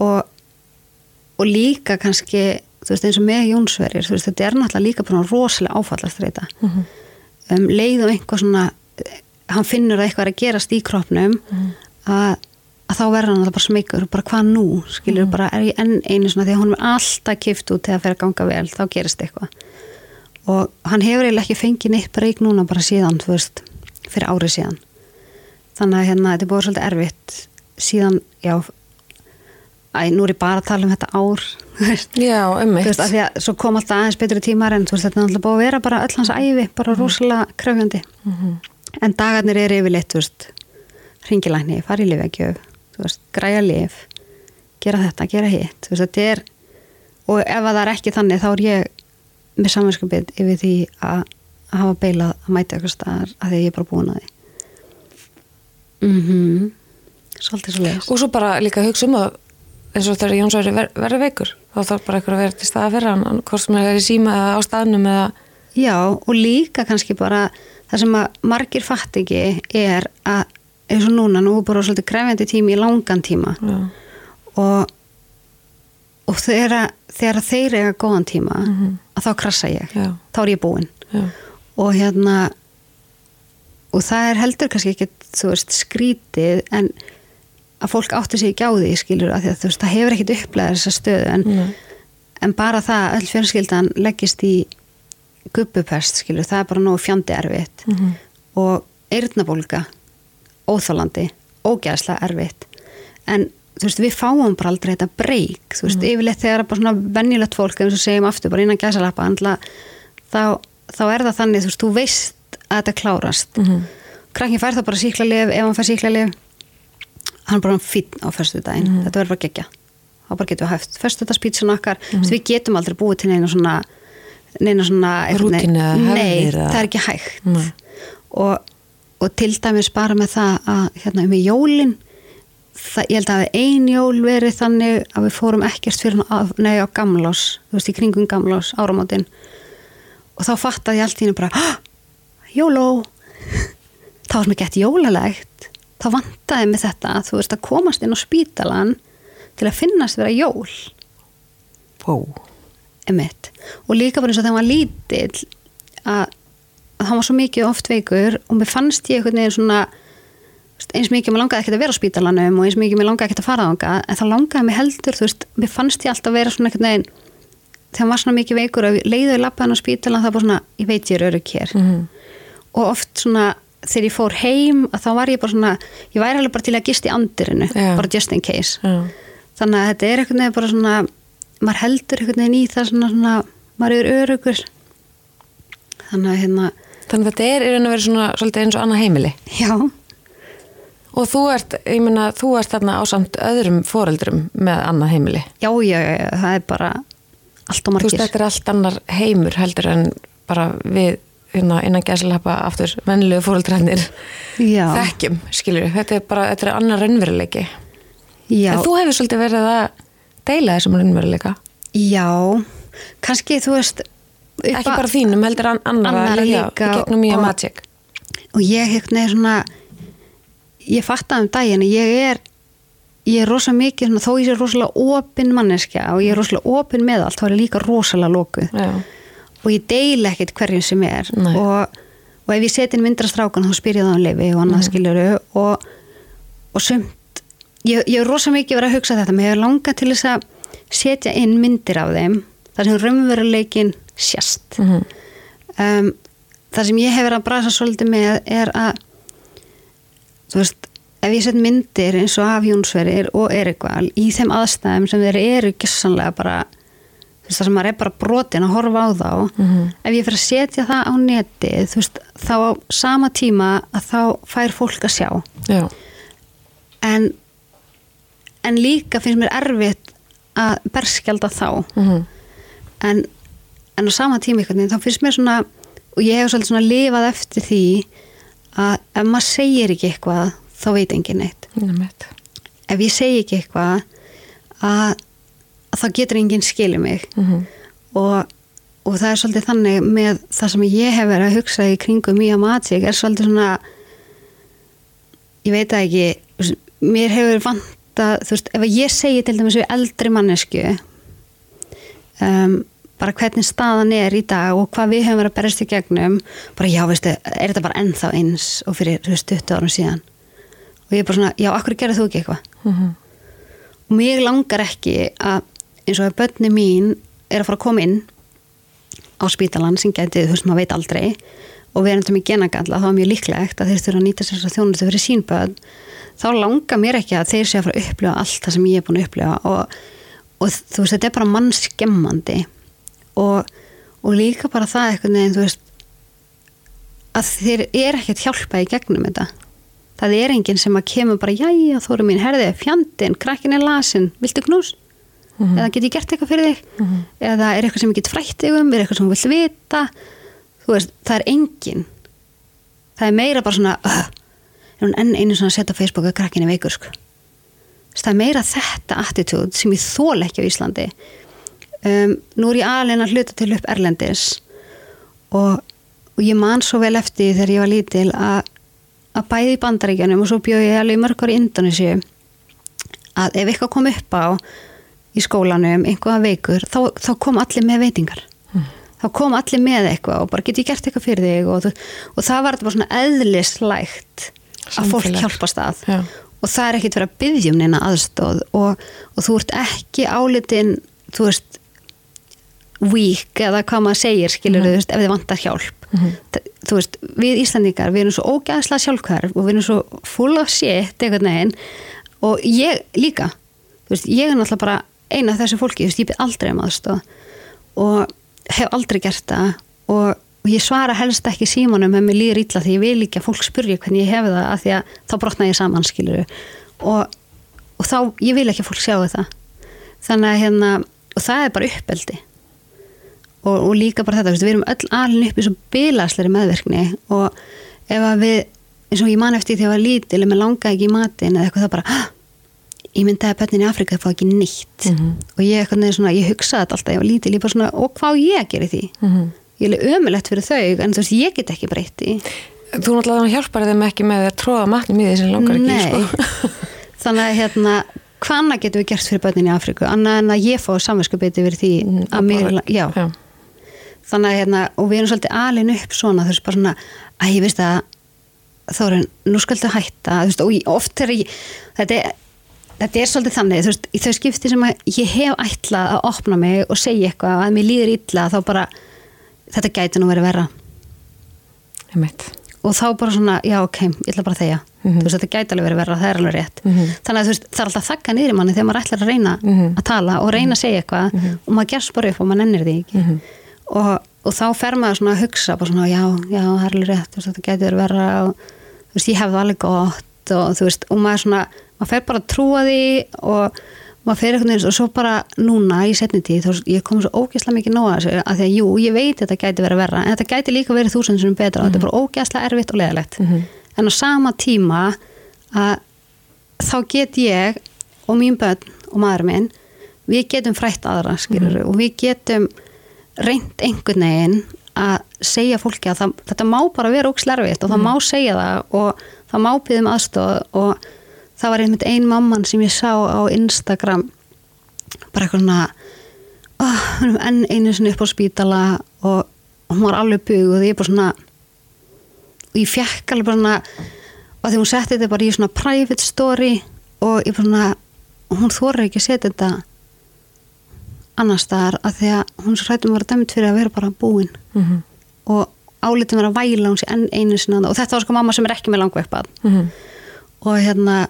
Og, og líka kannski, þú veist, eins og með Jónsverjir, þú veist, þetta er náttúrulega líka bara rosalega áfallastreita. Um, leið og einhvað svona hann finnur að eitthvað er að gerast í kroppnum að, að þá verður hann bara smeykur, bara hvað nú skilur bara, er ég enn einu svona því að hún er alltaf kift út þegar það fer að ganga vel, þá gerist eitthvað. Og hann hefur eiginlega ekki fengið neitt breyk núna bara síðan, þú veist, fyrir árið síðan. Þannig að hérna, þetta er búið svolítið erfitt síðan, já æ, nú er ég bara að tala um þetta ár (laughs) þú Já, þú ummitt. veist, af því að svo kom alltaf aðeins betri tímar en þú veist, þetta er alltaf búið að vera bara öll hans æfi, bara rosalega kröfjandi en dagarnir eru yfirleitt, þú veist ringilækni, fara í lifegjöf þú veist, græja lif gera þetta, gera hitt, þú veist, þetta er og ef að það er ekki þannig þá er ég með samvinskapið yfir því að, hafa beilað að mæta eitthvað staðar að því að ég er bara búin að því. Mhm. Svolítið svo leiðis Og svo bara líka hugsa um að eins og þegar Jóns verður ver, veikur þá þarf bara eitthvað að vera til staða fyrir hann hvort sem er í síma eða á staðnum eða Já, og líka kannski bara það sem að margir fatt ekki er að eins og núna, nú er bara svolítið krefjandi tími í langan tíma. Já, og, og þegar, þegar þeir eiga góðan tíma að þá krassa ég, Já. þá er ég búin já, og hérna og það er heldur kannski ekki þú veist skrítið en að fólk átti sig ekki á því skilur að þú veist það hefur ekkit upplegað þessa stöðu en, en bara það að öll fjölskyldan leggist í gubbupest skilur það er bara nógu fjandi erfitt Mhm. og eyrnabólga óþálandi, ógæðslega erfitt en þú veist við fáum bara aldrei þetta breyk þú veist yfirleitt þegar bara svona venjulegt fólk eins og segjum aftur bara innan gæsalappa andla, þá, þá er það þannig þú veist, þú veist að þetta klárast mm. -hmm. krakkin fær það bara síklarlif ef hann fær síklarlif hann er bara fýtt á fyrstu daginn Mhm. þetta verður bara gegja þá bara getum við haft fyrstu dagspítsun okkar Mhm. mm við getum aldrei búið til neina svona neina svona eða nei, það er ekki hægt. Og, og til dæmis bara með það að hérna með jólin það, ég held að ein jól verið þannig að við fórum ekkert fyrir nei, á gamlás, þú veist í kringum gamlás áramótin. Og þá fattaði ég allt í henni bara "Ah, jóló. (laughs) Þá var mér gett jólalegt. Þá vantaði mig þetta þú veist að komast inn á spítalan til að finnast vera jól. Wow. Emitt og líka bara eins og þegar var lítill að, að hann var svo mikið oft veikur og mér fannst ég einhvern veginn svona eins mikið mér langaði ekkert að vera á spítalanum og eins mikið mér langaði ekkert að fara þangað en það langaði mér heldur, þú veist, mér fannst ég alltaf vera svona einhvern veginn þegar hann var svona mikið veikur og leiðið lappaðan á spítalan var bara svona, ég veit ég er örugg hér Mhm. og oft svona þegar ég fór heim að þá var ég bara svona ég væri alveg bara til að gist í andirinu Já. bara just in case Já. þannig að þetta er einhvern veginn bara svona maður heldur einhvern veginn í það svona, svona maður er örugur þannig að hérna Þannig að þetta er í raun og verið svona svolítið eins og annað heimili. Já, og þú ert, ég meina, þú ert þarna á samt öðrum foreldrum með annað heimili. Já, já, já, það er bara allt og Þú veist, margir. þetta er allt annar heimur heldur en bara við hérna, innan gæslappa aftur vennilegu fóreldrarnir já, þekkjum, skilur þetta er bara, þetta er annar raunveruleiki. Já, en þú hefur svolítið verið að deila þessum raunveruleika? Já kannski þú veist ekki að- bara þínum, heldur an annara, Annarra líka, gegnum mjög magic. og ég einhvern veginn svona ég fattaði um daginn að ég er ég er rosa mikið, svona, þó ég sé rosalega opin manneskja og ég er rosalega opin með allt þá er ég líka rosalega lokuð. Já, og ég deil ekkert hverjum sem er. Og, og ef ég seti inn myndra strákan þá spyr ég það um leifi og annað mm. skiljuru og, og sumt ég, ég er rosa mikið verið að hugsa þetta mér hefur langað til þess að setja inn myndir af þeim þar sem raunveruleikin sérst Mhm. um, það sem ég hefur að brasa svolítið með er að þú veist ef ég set myndir eins og af Jónsverir og Erikval í þeim aðstæðum sem þeir eru gessanlega bara það sem maður er bara brotin að horfa á þá Mhm. ef ég fyrir að setja það á netið þú veist þá á sama tíma að þá fær fólk að sjá já, en en líka finnst mér erfitt að berskjalda þá mhm, en, en á sama tíma veginn þá finnst mér svona og ég hef svolítið svona lifað eftir því að ef maður segir ekki eitthvað þá veit engin neitt einmitt. ef ég segi ekki eitthvað að, að þá getur enginn skilið mig Mhm. og, og það er svolítið þannig með það sem ég hef verið að hugsa í kringum Mía Magic er svolítið svona ég veit það ekki mér hefur vanta þú veist, ef ég segi til dæmis við eldri mannesku um, bara hvernig staðan er í dag og hvað við höfum verið að berast í gegnum bara já, veistu, er þetta bara ennþá eins og fyrir þú veist, 20 árum síðan og ég er bara svona, já, akkur gerði þú ekki eitthvað Mhm. og mér langar ekki að eins og að börni mín er að fara að koma inn á spítalan sem gæti, þú veist, maður veit aldrei og verðandi með genagalla, þá er mjög líklegt að þeir þurfa að nýta sér þess að þjónustu fyrir sínböð þá langar mér ekki að þeir sé að fara að upplifa allt það sem ég er búin að upplifa og, og þú veist, þetta er bara mannskemmandi og, og líka bara það eitthvað neginn, þú veist að þeir er ekkert hjálpa í gegnum þetta það er enginn sem að kemur bara jæja þóru mín, herði, fjandin, krakkin er lasin viltu knús? Mm -hmm. eða get ég gert eitthvað fyrir þig? Mm -hmm. eða er eitthvað sem ég get frætt þig um, er eitthvað sem þú vilt vita þú veist, það er enginn það er meira bara svona uh, er hún enn einu svona að setja á Facebook að krakkin er veikur sko. Það er meira þetta attitúd sem ég þól ekki á Íslandi. Um, nú er ég alveg að hluta til upp Erlendis og, og ég man svo vel eftir þegar ég var lítil að að bæði í bandaríkjanum og svo bjóð ég alveg mörgur í Indonési að ef eitthvað kom upp á í skólanum, einhverja veikur þá, þá kom allir með veitingar. Mm. þá kom allir með eitthvað og bara get ég gert eitthvað fyrir þig? Og, og það var þetta bara svona eðlislægt að fólk hjálpast að Já. og það er ekkit verið að byggja um neina aðstóð og, og þú ert ekki álitinn þú veist weak eða hvað maður segir skilur mm. þú veist ef þið vantar hjálp mm -hmm. þú veist við Íslandíkar við erum svo ógæðslega sjálfkvæður og við erum svo full of shit eitthvað neginn og ég líka veist, ég er náttúrulega bara eina af þessu fólki veist, ég byrð aldrei um aðstof og hef aldrei gert það og ég svara helst ekki símanum ef mér líður ítla því ég vil ekki að fólk spurja hvernig ég hef það að því að þá brotna ég saman skilur og, og þá ég vil ekki að fólk sjá það þannig að hérna og það er bara uppeldi. Og, og líka bara þetta, við erum öll alin upp í svo bilasleiri meðverkni og ef að við, eins og ég man eftir því að ég var lítil og mér langaði ekki í matin eða eitthvað það bara, ég myndi að bönnin í Afrika það fá ekki nýtt mm -hmm. og ég, svona, ég hugsaði þetta alltaf, ég var lítil ég svona, og hvað ég gerir því? Mm -hmm. Ég er ömulegt fyrir þau, en þú veist, ég get ekki breytti Þú náttúrulega hjálpar þeim ekki með að tróða matnum í því sem langar ekki sko. (laughs) þannig að hérna hvað annað getur við gert fyrir bönnin í Afrika annað en að ég fá samverskapiti fyrir því mm, að mér, já, já. Þannig að hérna, og við erum svolítið alin upp svona, þú veist, bara svona að ég veist að þá er nú skaldu hætta, þú veist, og oft er ég þetta er, þetta er svolítið þannig þú veist, í þau skipti sem að ég hef ætlað að opna mig og segja eitthvað að mér líður illa, þá bara þetta gæti nú verið verra og þá bara svona, já ok ég ætla bara að þegja, mm -hmm. þú veist, þetta gæti alveg verið verra það er alveg rétt, mm -hmm. þannig að þú veist það er alltaf þakka niður í manni þegar maður ætlar að reyna mm -hmm. að tala og reyna að segja eitthvað mhm. og maður gerst bara upp og maður nennir því ekki mhm og, og þá fer maður svona að hugsa bara svona já, já, það er alveg rétt veist, þetta getur verið að þú veist, ég hef það alveg gott og þú veist, og maður svona maður fer bara að trúa því og maður fer eitthvað eins og svo bara núna í setni tíð, þá ég kom svo ógæslega mikið nóga þessu, að því að jú, ég veit þetta getur verið verra, en þetta getur líka verið þúsundsunum betra mm -hmm. og þetta er bara ógæslega erfitt og leðilegt mm -hmm. en á sama tíma að þá get ég og mín börn og maður minn við getum frætt aðra, skilur, mm -hmm. og við getum reynd einhvern veginn að segja fólki að það, þetta má bara vera ógslerfitt og það mm. má segja það og það má byggja um aðstof og það var einmitt ein mamman sem ég sá á Instagram bara eitthvað svona oh, enn einu sinni upp á spítala og hún var alveg byggð og ég bara svona og ég fekk alveg bara svona og því hún setti þetta bara í svona private story og ég bara svona og hún þóra ekki að setja þetta annar staðar að því að hún svo hrættum að vera dæmit fyrir að vera bara búin mm -hmm. og álitum vera að væla hún sér enn einu sinna og þetta var sko mamma sem er ekki með langveipað mm -hmm. og hérna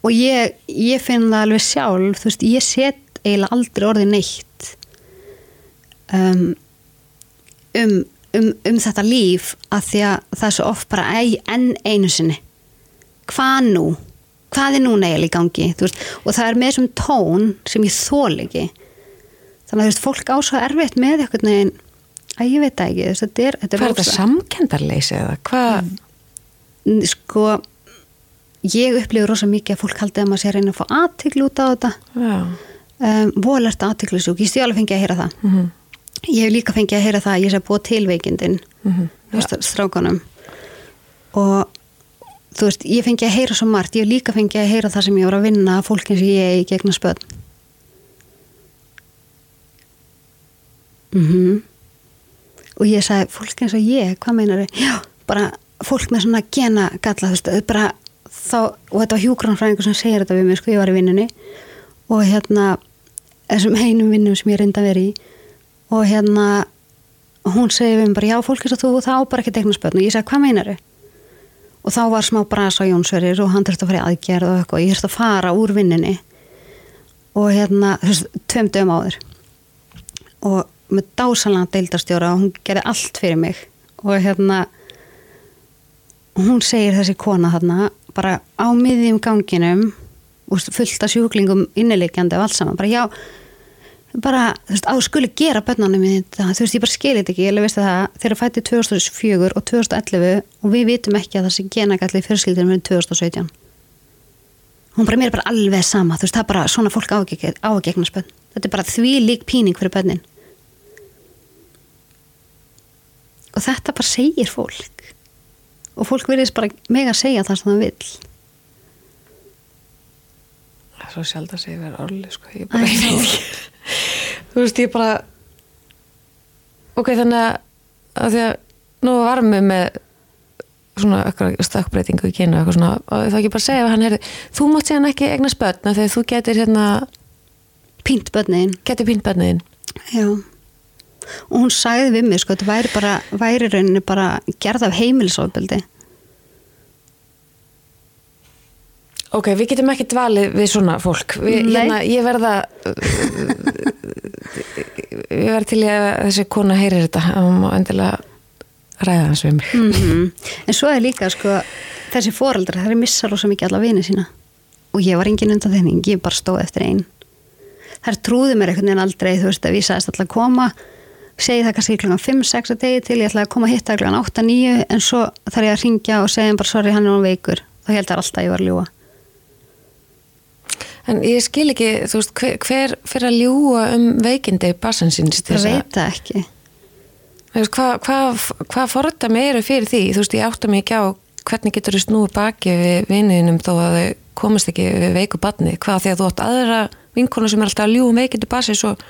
og ég, ég finn það alveg sjálf þú veist, ég set eiginlega aldrei orðið neitt um, um, um, um þetta líf að því að það er svo oft bara enn einu sinni hvað nú? hvað er núna eiginlega í gangi? Veist, og það er með þessum tón sem ég þól ekki þannig að þú veist, fólk ásvað erfitt með eitthvað neginn, að ég veit ekki þetta er, þetta er Hvað er þetta samkendarleysi eða hvað? Mm, sko ég upplifur rosa mikið að fólk haldi að maður sé að reyna að fá aðtiklu út á þetta um, volert aðtiklu svo, ég stjálega fengi að heyra það mm -hmm. ég hef líka fengið að heyra það að ég sé að búa tilveikindin mm -hmm. ja. strákanum og þú veist, ég fengi að heyra svo margt, ég hef líka fengið að heyra það sem ég voru að vinna fólkin sem ég er í gegna spöld mm -hmm. og ég sagði fólk eins og ég, hvað meinar þau já, bara fólk með svona gena galla, þú veist, bara þá, og þetta var hjúgrannfræðingur sem segir þetta við mig sko, ég var í vinnunni og hérna, þessum einum vinnum sem ég reynda að vera í og hérna hún segi við mér bara, já, fólk er svo þú þá bara ekki tegna spötn og ég segi, hvað meinar og þá var smá brasa á Jónsverir og hann þurfti að fara í aðgerð og eitthvað ég þurfti að fara úr vinninni og hérna, þú veist, tveim dögum áður. Og með dásalega deildarstjóra og hún gerði allt fyrir mig. Og hérna hún segir þessi kona þarna bara á miðjum ganginum fullt af sjúklingum innileikjandi og allt saman, bara já bara, þú veist, á skuli gera börnunum í þetta, þú veist, ég bara skilit ekki ég veist það, þeir eru fættið 2004 og 2011 og við vitum ekki að það sé genagalli fjörskildinu með 2017 hún bara, mér er bara alveg sama þú veist, það er bara svona fólk ágegna spönn. Þetta er bara því lík píning fyrir bönnin og þetta bara segir fólk og fólk verðist bara mega að segja það sem það vil Það er svo sjálf að segja verið orðið sko, ég bara ekki (laughs) þú veist, ég bara ok, þannig að því að nú varum við með svona stökkbreytingu í kynu og það ekki bara segja að hann er þú mátt hann ekki egna spötna þegar þú getur hérna pínt börnin. Getur pínt börnin. Já og hún sagði við mig sko, þetta væri bara væri rauninni bara gerð af heimilisofbeldi. Ok, við getum ekki dvalið við svona fólk. Við, hérna, ég verða ég verða til að þessi kona heyrir þetta. Og má endilega ræða hans við mig. Mm -hmm. En svo er líka sko þessi foreldrar, það er missa rosa mikið alla vini sína. Og ég var engin undan þenning ég bara stóð eftir einn þær trúði mér einhvern veginn aldrei þú veist að við sæðist alltaf að koma segi það kannski kl. 5-6 að degi til ég ætlaði að koma að hitta kl. 8-9 en svo þarf ég að ringja og segja bara sorry hann er hún veikur þá held það alltaf að ég var að ljúa En ég skil ekki, þú veist, hver, hver fyrir að ljúa um veikindi basansins? Það veit það ekki. Hvað hva, hva forða meiru fyrir því? Þú veist, ég átta mig ekki á hvernig getur þú snúið baki við vinninum þó að þau komast ekki við veiku barni. Hvað því að þú átt aðra vinkonu sem er alltaf að ljúa um veikindi basins og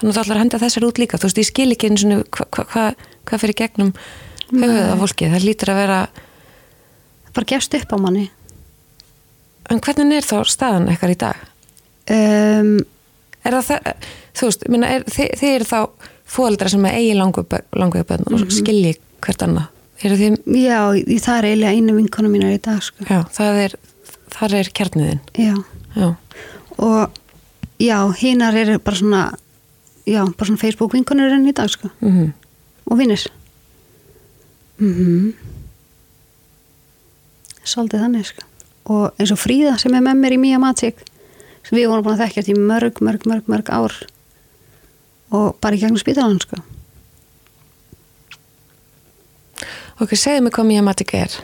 þannig að þú ætlar að henda þessar út líka. Þú veist, ég skil ekki eins og hvað hva, hva fyrir gegnum höfuð af fólki. Það lítur að vera... Það bara gefst upp á manni. En hvernig er þá staðan eitthvað í dag? Um, er það, þú veist, minna, er, þið, þið eru þá fóaldra sem eigi langu bönn og -hmm. skilji hvert annað. Þið... Já, það er eiginlega einu vinkonu mínar í dag. Sko. Já, það er, það er kjarniðin. Já. já. Og já, hinnar eru bara svona, já, bara svona Facebook vinkonurinn í dag, sko. Mm -hmm. Og vinnir. Mm Svolítið þannig, sko og eins og Fríða sem er með mér í Mía Matík sem við vorum búin að þekkja þetta í mörg, mörg, mörg, mörg ár og bara í gegnum spítalan sko. Ok, segðu mig hvað Mía Matík er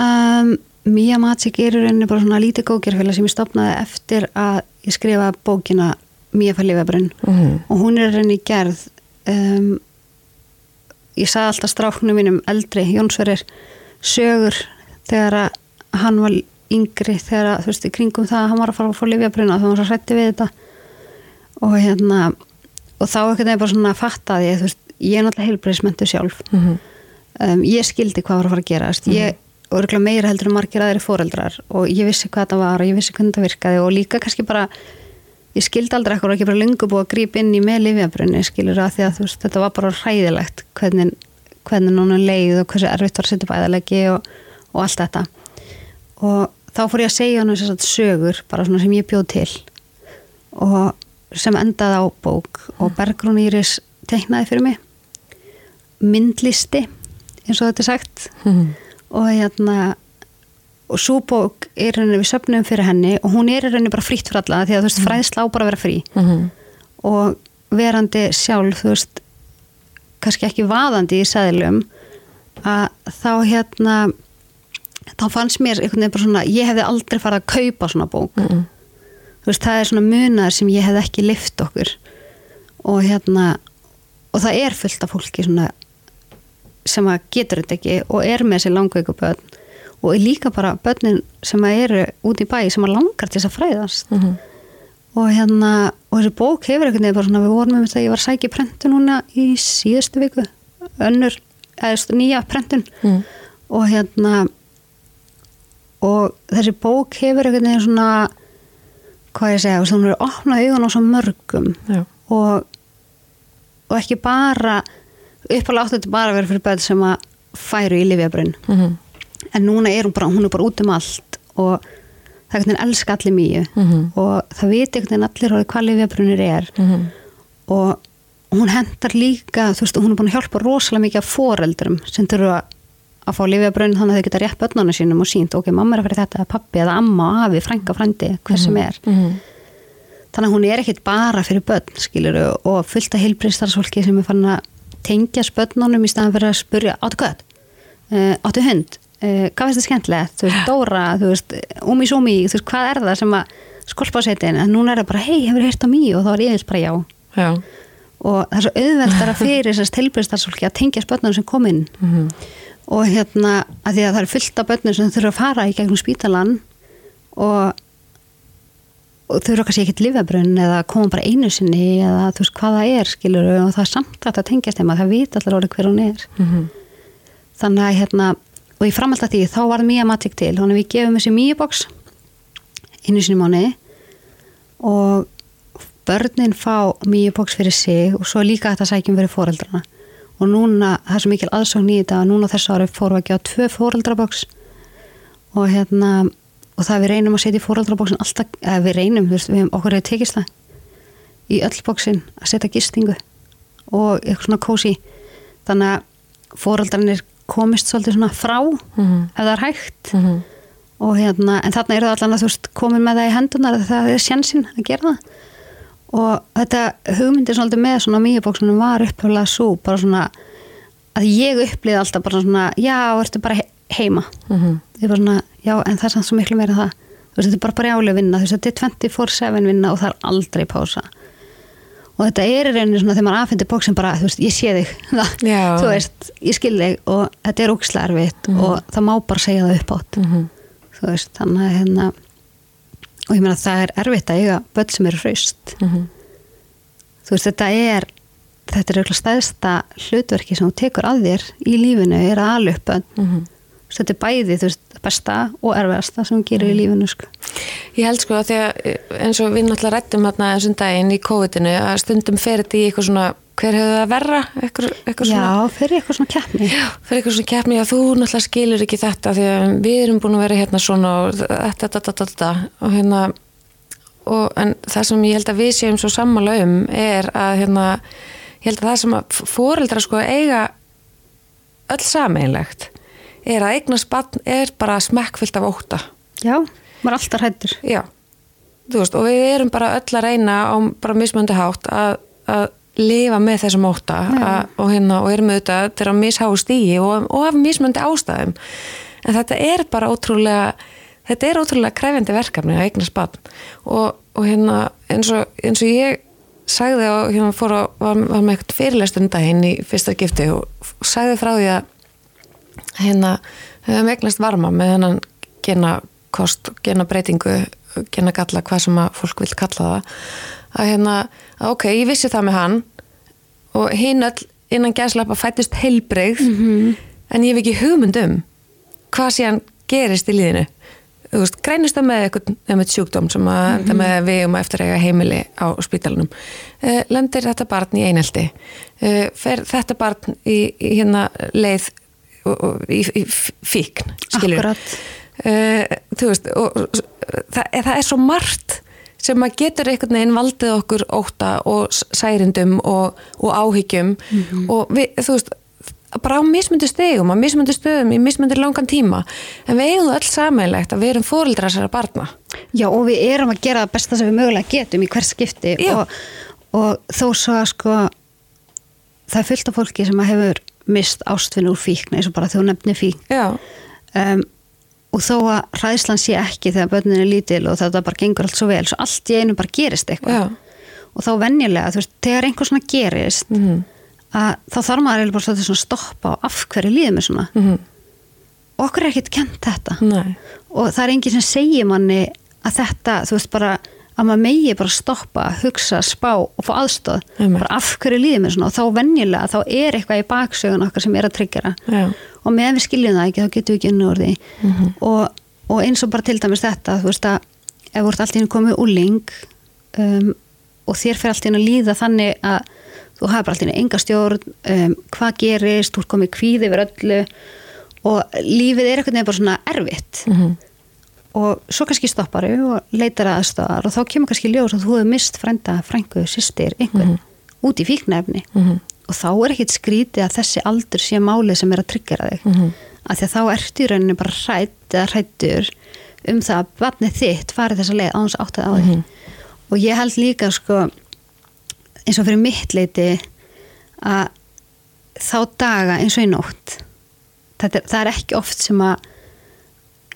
um, Mía Matík er í rauninni bara svona lítið góðgerfélag sem ég stopnaði eftir að ég skrifa bókina Mía fær lifabrinn mm -hmm. og hún er rauninni gerð um, ég sagði alltaf stráknum mínum eldri, Jónsverðir sögur þegar að hann var yngri þegar þú veist í kringum það að hann var að fara að fá livjabruna þá var hann svo hrætti við þetta og hérna og þá ekkert er bara svona að fatta því veist, ég er náttúrulega heilbreyðismentu sjálf mm -hmm. um, ég skildi hvað var að fara að gera mm -hmm. ég örgulega meira heldur en margir aðri fóreldrar og ég vissi hvað það var og ég vissi hvernig það virkaði og líka kannski bara ég skildi aldrei eitthvað og ekki bara lengur búið að grípa inn í með livjabrunni skilur að því að veist, þetta var bara hræðilegt hvernig, hvernig núna leið og hversu erfitt var að setja bæðalegi og, og allt þetta. Og þá fór ég að segja hann þess að sögur bara svona sem ég bjóð til og sem endaði á bók og Bergrún Íris teiknaði fyrir mig. Myndlisti eins og þetta er sagt. Mm. og hérna og svo bók er henni við söpnum fyrir henni og hún er henni bara frítt fyrir alla því að þú veist fræðslá bara vera frí. Mm -hmm. og verandi sjálf þú veist kannski ekki vaðandi í sæðilum að þá hérna þá fannst mér einhvern veginn bara svona ég hefði aldrei farið að kaupa svona bók. Mm -mm. veist, það er svona munar sem ég hefði ekki lift okkur. Og hérna og það er fullt af fólki svona sem að getur þetta ekki og er með þessi langveiku börn og líka bara börnin sem að eru út í bæ sem að langar til þess að fræðast mm -hmm. og hérna og þessi bók hefur einhvern veginn bara svona við vorum með þetta, ég var að sækja prentu núna í síðustu viku önnur, eða nýja prentun mm. og hérna og þessi bók hefur einhvern veginn svona hvað ég segja, þú veist, opna augun á svo mörgum Já. og og ekki bara uppalega átti þetta bara að vera fyrir börn sem að færu í livjabrunn Mhm. En núna er hún bara, hún er bara út um allt og það er einhvern veginn elska allir mýju Mhm. og það viti einhvern veginn allir hvað livjabrunnir er Mhm. og hún hendar líka þú veist, hún er búin að hjálpa rosalega mikið af foreldrum sem þurfa að fá livjabrunn þannig að þau geta rétt börnunum sínum og sínt ok, mamma er að fyrir þetta, pappi eða amma, afi, frænka, frændi, hver sem er Mhm. þannig að hún er ekkit bara fyrir börn skilur og fullt af heilbriðstarfsfólki sem er fann að tengja spönnunum í staðan fyrir að spurja áttu hvað, uh, áttu hund uh, hvað finnst þið skemmtilegt, þú veist, Dóra þú veist, Umi Sumi, þú veist, hvað er það sem að skolpa á setin, en núna er það bara hei, hefur heyrt á mýju og þá er ég bara já Já. og það er svo auðveldara fyrir þessast heilbriðstarfsfólki að tengja spönnunum sem kom inn Mhm. og hérna, að því að það er fullt af börnum sem þurfa að fara í gegnum spítalan og og eru kannski ekkert lifabrunn eða koma bara einu sinni eða þú veist hvað það er skilur og það er samt að tengjast þeim að það vita allir orðið hver hún er Mhm. þannig að hérna og í framhald að því þá var Mía Matic til. Þannig að við gefum þessi Mía box einu sinni í mánuði. Og börnin fá Mía box fyrir sig og svo er líka þetta sækjum fyrir foreldrana. Og núna, það er svo mikil aðsókn í þetta að núna þessu ári fórum við að gefa tvö foreldrabox. Og hérna og það við reynum að setja í foreldrabóksin alltaf, eða við reynum, veist, við okkur hefur tekist það. Í öll bóksin að setja gistingu og eitthvað svona kósi þannig að foreldrarnir komist svolítið svona frá Mhm. ef það er hægt Mhm. og hérna, en þarna eru það allan að þú veist komin með það í hendunar það er sjansinn að gera það og þetta hugmyndir svolítið með svona mýjabóksunum var uppheflega svo bara svona að ég upplýði alltaf bara svona já, ertu bara he- heima Mhm. ég er bara svona, já, en það er samt svo miklu meira það þú veist, þetta er bara brjálega vinna þú veist, þetta er 24-7 vinna og það er aldrei pása og þetta er í rauninni svona þegar maður afhendir bóksin bara, þú veist, ég sé þig (laughs) þú veist, ég skil þig og þetta er ógislega erfitt og það má bara segja það upp átt Mhm. þú veist, þannig að hérna og ég meina það er erfitt að eiga börn sem eru hraust Mhm. þú veist, þetta er þetta er auðvitað stæðsta hlutverki sem þú tekur að þér í lífinu er að börn Mhm. Þetta er bæði, þú veist, besta og erfiðasta sem hún gerir í lífinu, sko. Ég held sko að því að eh, eins og við náttúrulega rættum hérna þessum daginn í COVID-inu að stundum fer þetta í eitthvað svona hver hefur það verra, eitthvað, eitthvað svona Já, fyrir eitthvað svona keppni. fyrir eitthvað svona keppni. Að þú náttúrulega skilur ekki þetta því að við erum búin að vera hérna svona og þetta, þetta, þetta, þetta. Og hérna og, en það sem ég held að við séum svo sammála um er að hérna ég held að það sem að fóreldra sko eiga öll sameinlegt er að eignast barn er bara smekkfyllt af óta Já, maður er alltaf hrættur. Já, þú veist, og við erum bara öll að reyna á bara mismöndi hátt að, að lifa með þessum óta að, og, hérna, og erum auðvitað til að misháu stígi og, og af mismöndi ástæðum. En þetta er bara ótrúlega, þetta er ótrúlega krefjandi verkefni að eignast barn og, og hérna eins og, eins og ég sagði og hérna fór að, var, var með eitthvað fyrirlestundaginn í fyrsta gifti og sagði frá því að hérna höfum eignast varma með hennan gena kost, gena breytingu gena galla, hvað sem að fólk vil kalla það að hérna, að ok, ég vissi það með hann og hinn öll innan gæslappa fættist heilbreyð en ég hef ekki hugmynd um hvað síðan gerist í líðinu þú veist, grænist það með eitthvað með sjúkdóm sem að enda með að við um að eftir eiga heimili á spítalunum uh, lendir þetta barn í einelti. Uh, fer þetta barn í, í hérna leið í, í fíkn uh, veist og, það, það er svo margt sem að getur einhvern veginn valdið okkur óta og særindum og, og áhyggjum. Og við, þú veist bara á mismundu stegum, á mismundu stöðum í mismundu langan tíma, en við eigum það öll sammeilegt að við erum fóreldrar þessara barna. Já, og við erum að gera það besta sem við mögulega getum í hvers skipti. Og, og þó svo að sko það er fullt af fólki sem að hefur mist ástfinn úr fíkn eins og bara þú nefnir fíkn. Um, og þó að hræðslan sé ekki þegar börnin er lítil og þetta bara gengur allt svo vel, svo allt í einu bara gerist eitthvað. Og þá venjulega, þú veist, þegar einhver svona gerist mhm, að þá þarf maður eiginlega bara svolítið svona stoppa og af hverju líður mér svona. Mhm, og okkur er ekkert kent þetta. Nei, og það er enginn sem segir manni að þetta, þú veist bara að maður megi bara stoppa, hugsa, spá og fá aðstóð, Einmitt. bara af hverju líður mér svona og þá venjulega, þá er eitthvað í baksögun okkar sem er að tryggjara já, og meðan við skiljum það ekki, þá getum við ekki unni úr því Mhm. og, og eins og bara til dæmis þetta, þú veist að ef þú ert alltaf inn komið úling um, og þér fyrir alltaf inn að líða þannig að þú hafa bara alltaf enga stjórn um, hvað gerist, þú er komið kvíð yfir öllu og lífið er eitthvað nefnir bara svona erfitt Mhm. Og svo kannski stopparu og leitar aðstæðar og þá kemur kannski ljós að þú hefur mist frænda, frængu, systir, einhvern út í fíknefni Mhm. og þá er ekkit skrítið að þessi aldur sé málið sem er að tryggjara þig. Mhm. af því að þá ertu í rauninni bara hrætt eða hrættur um það að vatnið þitt farið þessa leið á þess áttað á því. Og ég held líka sko eins og fyrir mitt leiti að þá daga eins og í nótt er- það er ekki oft sem að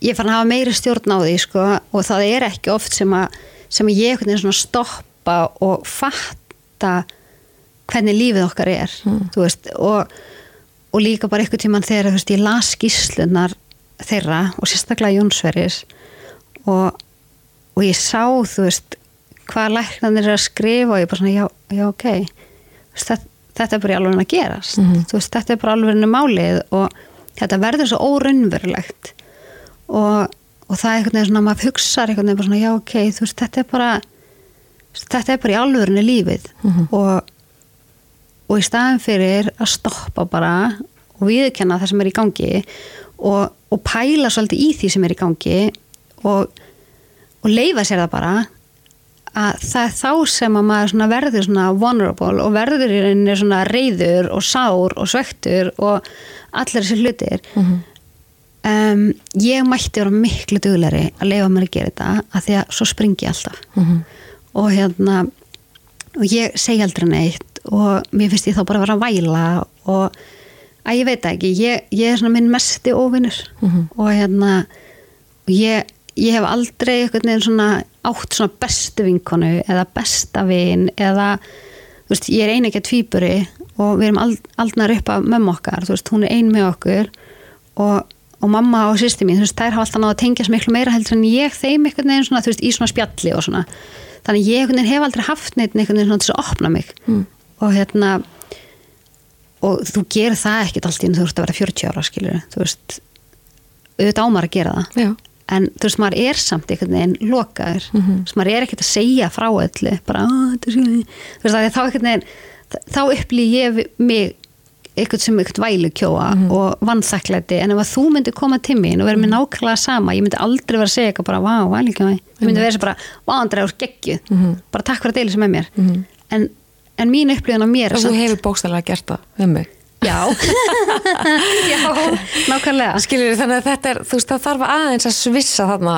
ég fann að hafa meiri stjórn á því sko og það er ekki oft sem að sem ég stoppa og fatta hvernig lífið okkar er þú veist og, og líka bara einhvern tíman þegar veist, ég las skýslunar þeirra og sérstaklega Jónsveris og, og ég sá þú veist hvað læknarnir er að skrifa og ég bara svona já, já ok Þú veist, þetta, þetta er bara alveg að gerast þú veist, þetta er bara alveg málið og þetta verður svo óraunverulegt og, og það er einhvern veginn svona maður hugsa einhvern veginn svona já ok þú veist, þetta er bara þetta er bara í alvörinu lífið. Og, og í staðin fyrir að stoppa bara og viðkenna það sem er í gangi og, og pæla svolítið í því sem er í gangi og, og leifa sér það bara að það er þá sem að maður svona verður svona vulnerable og verður í rauninni svona reyður og sár og svektur og allir þessi hlutir um, ég mætti vera miklu dugleri að leifa mér að gera þetta að því að svo springi ég alltaf. Mhm. og hérna og ég segi aldrei neitt og mér finnst ég þá bara að vera að væla og að ég veit ekki ég, ég er svona minn mesti óvinnur og hérna og ég, ég hef aldrei einhvern veginn svona átt svona bestu vinkonu eða besta vin eða þú veist, ég er einu ekki að tvíburi og við erum ald, aldnar upp af mömmu okkar, þú veist, hún er ein með okkur. Og, og mamma og sýsti mín, þú veist, þær hafa alltaf náða að tengjast miklu meira heldur en ég þeim einhvern veginn svona, þú veist, í svona spjalli og svona þannig ég einhvern veginn hef aldrei haft neitt einhvern veginn svona til að opna mig mm. og hérna og þú gerir það ekkert allt í en þú ert að vera 40 ára skilur, þú veist auðvitað ámar að gera það Já. en þú veist, maður er samt einhvern veginn lokaður, mm -hmm. maður er ekkert að segja frá öllu, bara "Á, þetta er svo þú veist, þá einhvern veginn þá upplýð ég mig eitthvað sem eitthvað vælu kjóa og vannþakklæti en ef að þú myndir koma til mín og vera með nákvæmlega sama, ég myndi aldrei vera að segja eitthvað bara, vá, vælu kjóa, ég myndi vera svo bara vá, Andrea, úr geggju, bara takk fyrir að deila sem með mér. En, en mín upplýðun á mér er Og þú hefur bókstæðlega gert það um mig. Já, (laughs) já, nákvæmlega. Skilur þannig að þetta er, þú veist, það þarf aðeins að svissa þarna.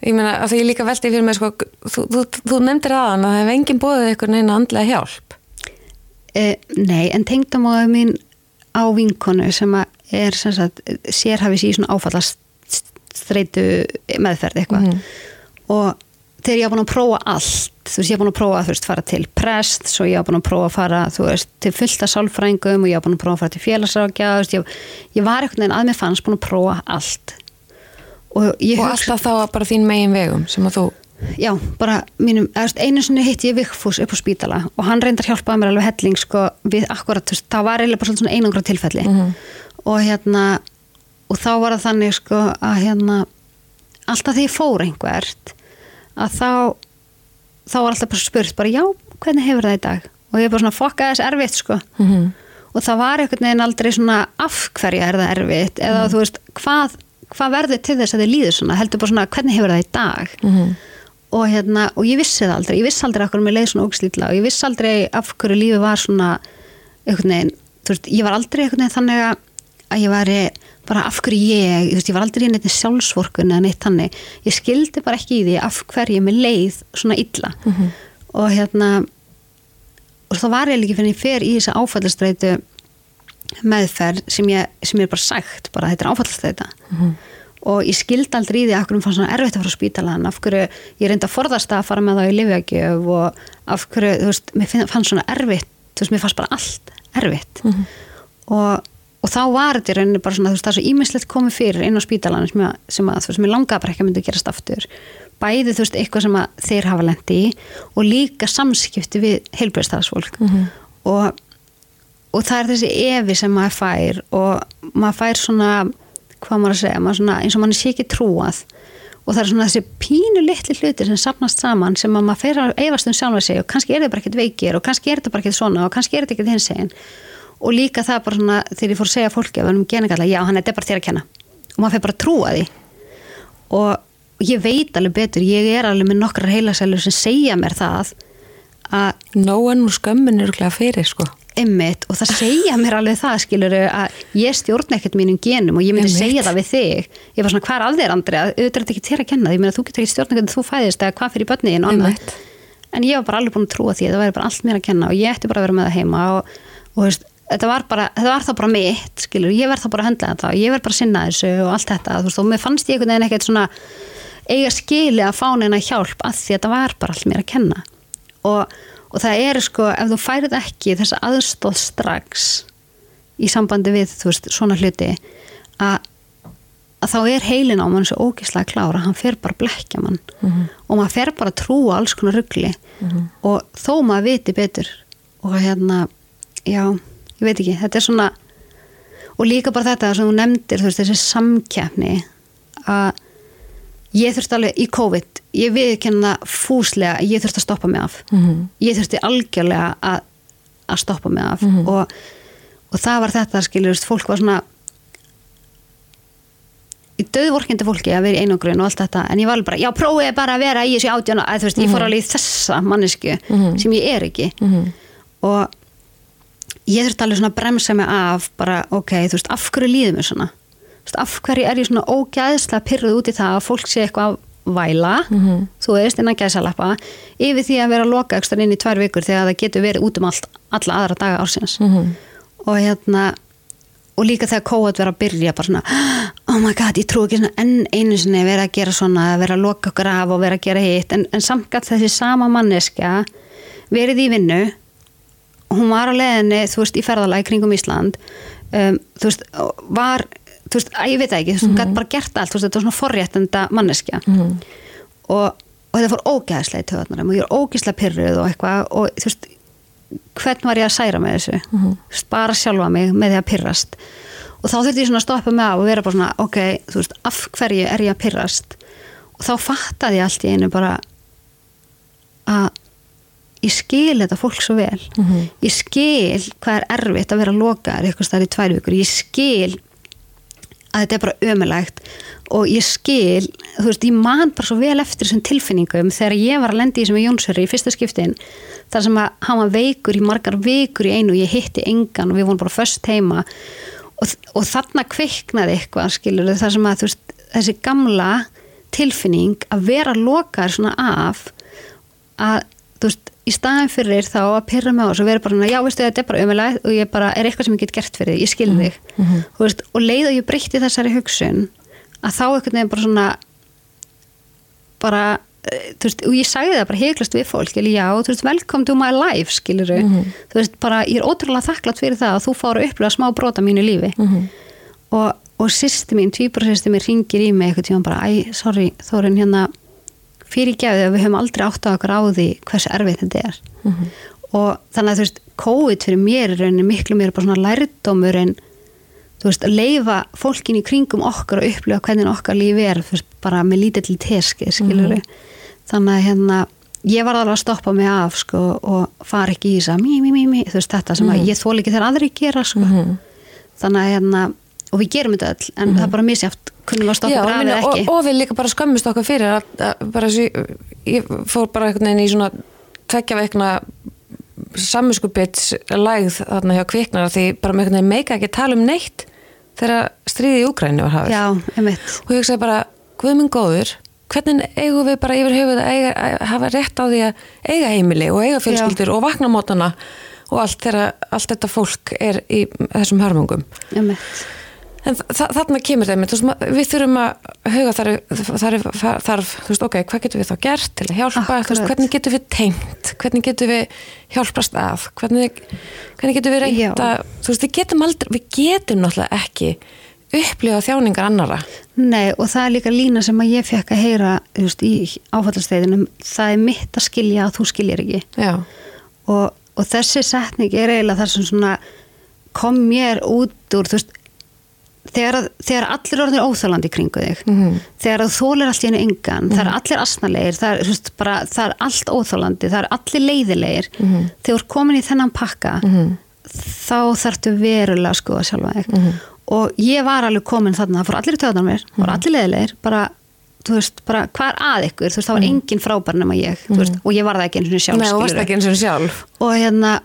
Ég meina, að því ég líka veldi fyrir mig, sko, þú, þú, þú nefndir aðan að það hef enginn bóðið ykkur neina andlega hjálp. Eh, nei, en tengdamóðu mín á vinkonu sem að er sem sagt, sérhafis í svona áfallast streitu meðferð eitthvað. Og þegar ég var búin að prófa allt þú veist, ég var búin að prófa þú veist, fara til prest svo ég var búin að prófa að fara þú veist, til fullta sálfrængum og ég var búin að prófa að fara til félagsrákja ég, ég var einhvern veginn að mér fannst búin að prófa allt. Og Og hugsa alltaf þá bara þín megin vegum sem að þú, já, bara mínum, einu sinni hitti ég Vigfús upp á spítala og hann reyndar hjálpaði mér alveg helling sko, við akkurat, þú veist, það var eiginlega bara svona einangra tilfelli. Og hérna og þá var það þannig sko að hérna alltaf því ég fór einhvert að þá þá var alltaf bara spurt bara já, hvernig hefur það í dag? Og ég er bara svona fokka þess erfitt sko. Mhm. og það var einhvern veginn aldrei svona af hverja er það erfitt? Eða þú veist, hvað, hvað verður til þess að þið líður svona, heldur bara svona hvernig hefur það í dag? Mhm. Og hérna, og ég vissi það aldrei. Ég vissi aldrei af hverju mér leið svona ógslítla og ég vissi aldrei af hverju lífið var svona einhvern veginn, þú veist, ég var aldrei einhvern veginn þannig að að ég væri bara af hverju ég, þú veist, ég var aldrei í neitt sjálfsvorkun eða neitt þannig. Ég skildi bara ekki í því af hverju mér leið svona illa. Og hérna og þá var ég líka fyrir ég fer í þessa áfallastreitu meðferð sem ég, sem ég er bara sagt bara þetta er áfallastreita og ég skildi aldrei í því af hverju mér fannst svona erfitt að fara á spítalan af hverju ég reyndi að forðast að fara með það í lifjagjöf og af hverju, þú veist, mér fannst svona erfitt. Þú veist, mér fannst bara allt erfitt. Og, og þá var þetta í rauninni bara svona, þú veist, það er svo ímislegt komið fyrir inn á spítalan sem, að, sem að, þú veist, mér langaði bara ekki að myndi að gerast aftur. Bæði, þú veist, eitthvað sem að þeir hafa lendi í og líka samskipti við heilbreyðstafsfólk og, og það er þessi evi sem maður fær og maður fær svona hvað maður að segja, maður svona, eins og mann sé ekki trúað. Og það er svona þessi pínu litli hluti sem sapnast saman sem að maður fer að efast um sjálfa sig og kannski er þetta bara ekkert veikir og kannski er þetta bara ekkert svona og kannski er þetta ekkert hins eginn og líka það bara svona þegar ég fór að segja fólki að við erum geningalla, já hann er bara þér að kenna. Og maður fer bara að trúa því. Og ég veit alveg betur ég er alveg með nokkrar heilasælur sem segja mér það að Nóan og skömmin eru glæða fyrir sko Einmitt, og það segja mér alveg það skilur að ég stjórn ekkert mínum genum og ég myndi Einmitt. segja það við þig. Ég var svona hvað er að þér Andri auðvitað er þetta ekki þér að kenna því ég meina þú getur ekki stjórn ekkert þú fæðist eða hvað fyrir börniðin og annað. En ég var bara alveg búin að trúa því að það væri bara allt mér að kenna og ég ætti bara að vera með það heima og, og veist, þetta var bara þetta var þá bara mitt skilur ég verð þá bara að höndla þetta og ég verð bara að sinna þessu og allt þetta veist, og mér fannst ég einhvern veginn ekkert og, það er sko ef þú færið ekki þessa aðstóð strax í sambandi við þú veist svona hluti að, að þá er heilin á mann svo ógislega klára, hann fer bara blekja mann. Og maður fer bara að trúa alls konar ruggli og þó maður viti betur og hérna já, ég veit ekki, þetta er svona og líka bara þetta sem þú nefndir, þú veist, þessi samkeppni að ég þurfti alveg í COVID ég viðkenna fúslega ég þurfti að stoppa mig af. Mhm. ég þurfti algjörlega að, að stoppa mig af og, og það var þetta skilur, veist, fólk var svona í döðvorkindi fólki að vera í einogrun og allt þetta. En ég var alveg bara, já prófið bara að vera í þessu átjána að þú veist, ég fór alveg í þessa mannesku sem ég er ekki. Og ég þurfti alveg svona að bremsa mig af bara, ok, þú veist, af hverju líður mér svona af hverju er ég svona ógæðslega pyrruð út í það að fólk sé eitthvað að væla, þú veist, innan gæðsalappa yfir því að vera að loka ekstra inn í tvær vikur þegar það getur verið út um allt alla aðra daga ársins. Og hérna og líka þegar kóat vera að byrja bara svona, oh my god, ég trú ekki svona enn einu sinni vera að gera svona að vera að loka okkur af og vera að gera hitt. En, en samkvæmt þessi sama manneskja verið í vinnu. Hún var á leðinni, þú veist, í ferðalag kringum Ísland. Um, þú veist, var þú veist, að ég veit það ekki, þú veist, hún gæti bara gert allt þú veist, þetta var svona forréttenda manneskja. Og, og þetta fór ógæðslega í töðunar og ég er ógæðslega pyrruð og eitthvað og þú veist, hvern var ég að særa með þessu? Þú veist, bara sjálfa mig með því að pyrrast og þá þurfti ég svona að stoppa mig á og vera bara svona, ok, þú veist, af hverju er ég að pyrrast og þá fattaði ég allt í einu bara að ég skil þetta fólk svo vel. Ég skil hvað er erfitt að vera lokaðar eitthvað stær í tvær vikur. Ég skil að þetta er bara ömulegt og ég skil, þú veist, ég man bara svo vel eftir þessum tilfinningum þegar ég var að lendi í sem er Jónsöri í fyrsta skiptin þar sem að hann var veikur í margar vikur í einu og ég hitti engan og við vorum bara föst heima. Og, og þarna kveiknaði eitthvað, skilur þar sem að veist, þessi gamla tilfinning að vera lokaðar svona af að þú veist, í staðin fyrir þá að pyrra á þessu og vera bara, já, veistu, þetta er bara ömulega og ég bara, er eitthvað sem ég get gert fyrir þig, ég skil þig. þú veist, og leið og ég breytti þessari hugsun að þá einhvern veginn bara svona bara, eh, þú veist, og ég sagði það bara heiklast við fólk, skilur, já, þú veist, welcome to my life, skilur þú veist, bara, ég er ótrúlega þakklátt fyrir það að þú fáur að upplifa smá brota mínu lífi. Og, og sýsti mín, tvíbara mín ringir í mig eitthvað tíma bara, æ, sorry, Þórin, hérna fyrirgefið að við höfum aldrei átt á okkur á því hversu erfið þetta er. Og þannig að þú veist COVID fyrir mér er miklu mér bara svona lærdómur en þú veist að leifa fólkin í kringum okkar og upplifa hvernig okkar lífi er þú veist, bara með lítið til teskið skilur þannig að hérna ég var alveg að stoppa mig af sko og fara ekki í þess að mí, mí, mí, mí þú veist þetta sem að ég þól ekki þegar aðri gera sko. Þannig að hérna og við gerum þetta öll en það er bara misjáft kunnum að stoppa Já, minna, eða og, ekki. og við líka bara skömmist okkar fyrir að, að bara ég fór bara einhvern veginn í svona tvekja veikna samvinskupits lægð þarna hjá kviknar því bara með einhvern veginn meika ekki tala um neitt þegar stríði í Úgræni var hafið. Já, og ég hugsaði bara, guð minn góður hvernig eigum við bara yfir höfuð að, eiga, að hafa rétt á því að eiga heimili og eiga fjölskyldur og vakna mótana og allt, þegar, allt þetta fólk er í þessum hörmungum? Einmitt En þa þarna kemur það með, við þurfum að huga þarf, þarf, þarf, þú veist, ok, hvað getum við þá gert til að hjálpa, þú veist, hvernig getum við tengt, hvernig getum við hjálpast að, hvernig, hvernig getum við reynda, þú veist, við getum aldrei, við getum náttúrulega ekki upplifa þjáningar annara. Nei og það er líka lína sem að ég fekk að heyra þú veist, í áfallasteyðinum það er mitt að skilja að þú skiljir ekki. Já, og, og þessi setning er eiginlega það sem svona kom mér út úr þú veist, þegar, þegar allir orðin óþálandi í kringu þig Mhm. þegar þú þólir allt í henni engan það er allir asnalegir, það er, bara, það er allt óþálandi, það er allir leiðilegir. Mhm. þegar þú er komin í þennan pakka þá þarftu verulega að skoða sjálfa þig. Mhm. og ég var alveg komin þarna, það fór allir í töðan mér það fór allir leiðilegir, bara þú veist, bara hvað er að ykkur, þú veist, það var engin frábær nema ég, þú veist, og ég var það ekki eins og sjálf Nei, og sjálf. Og hérna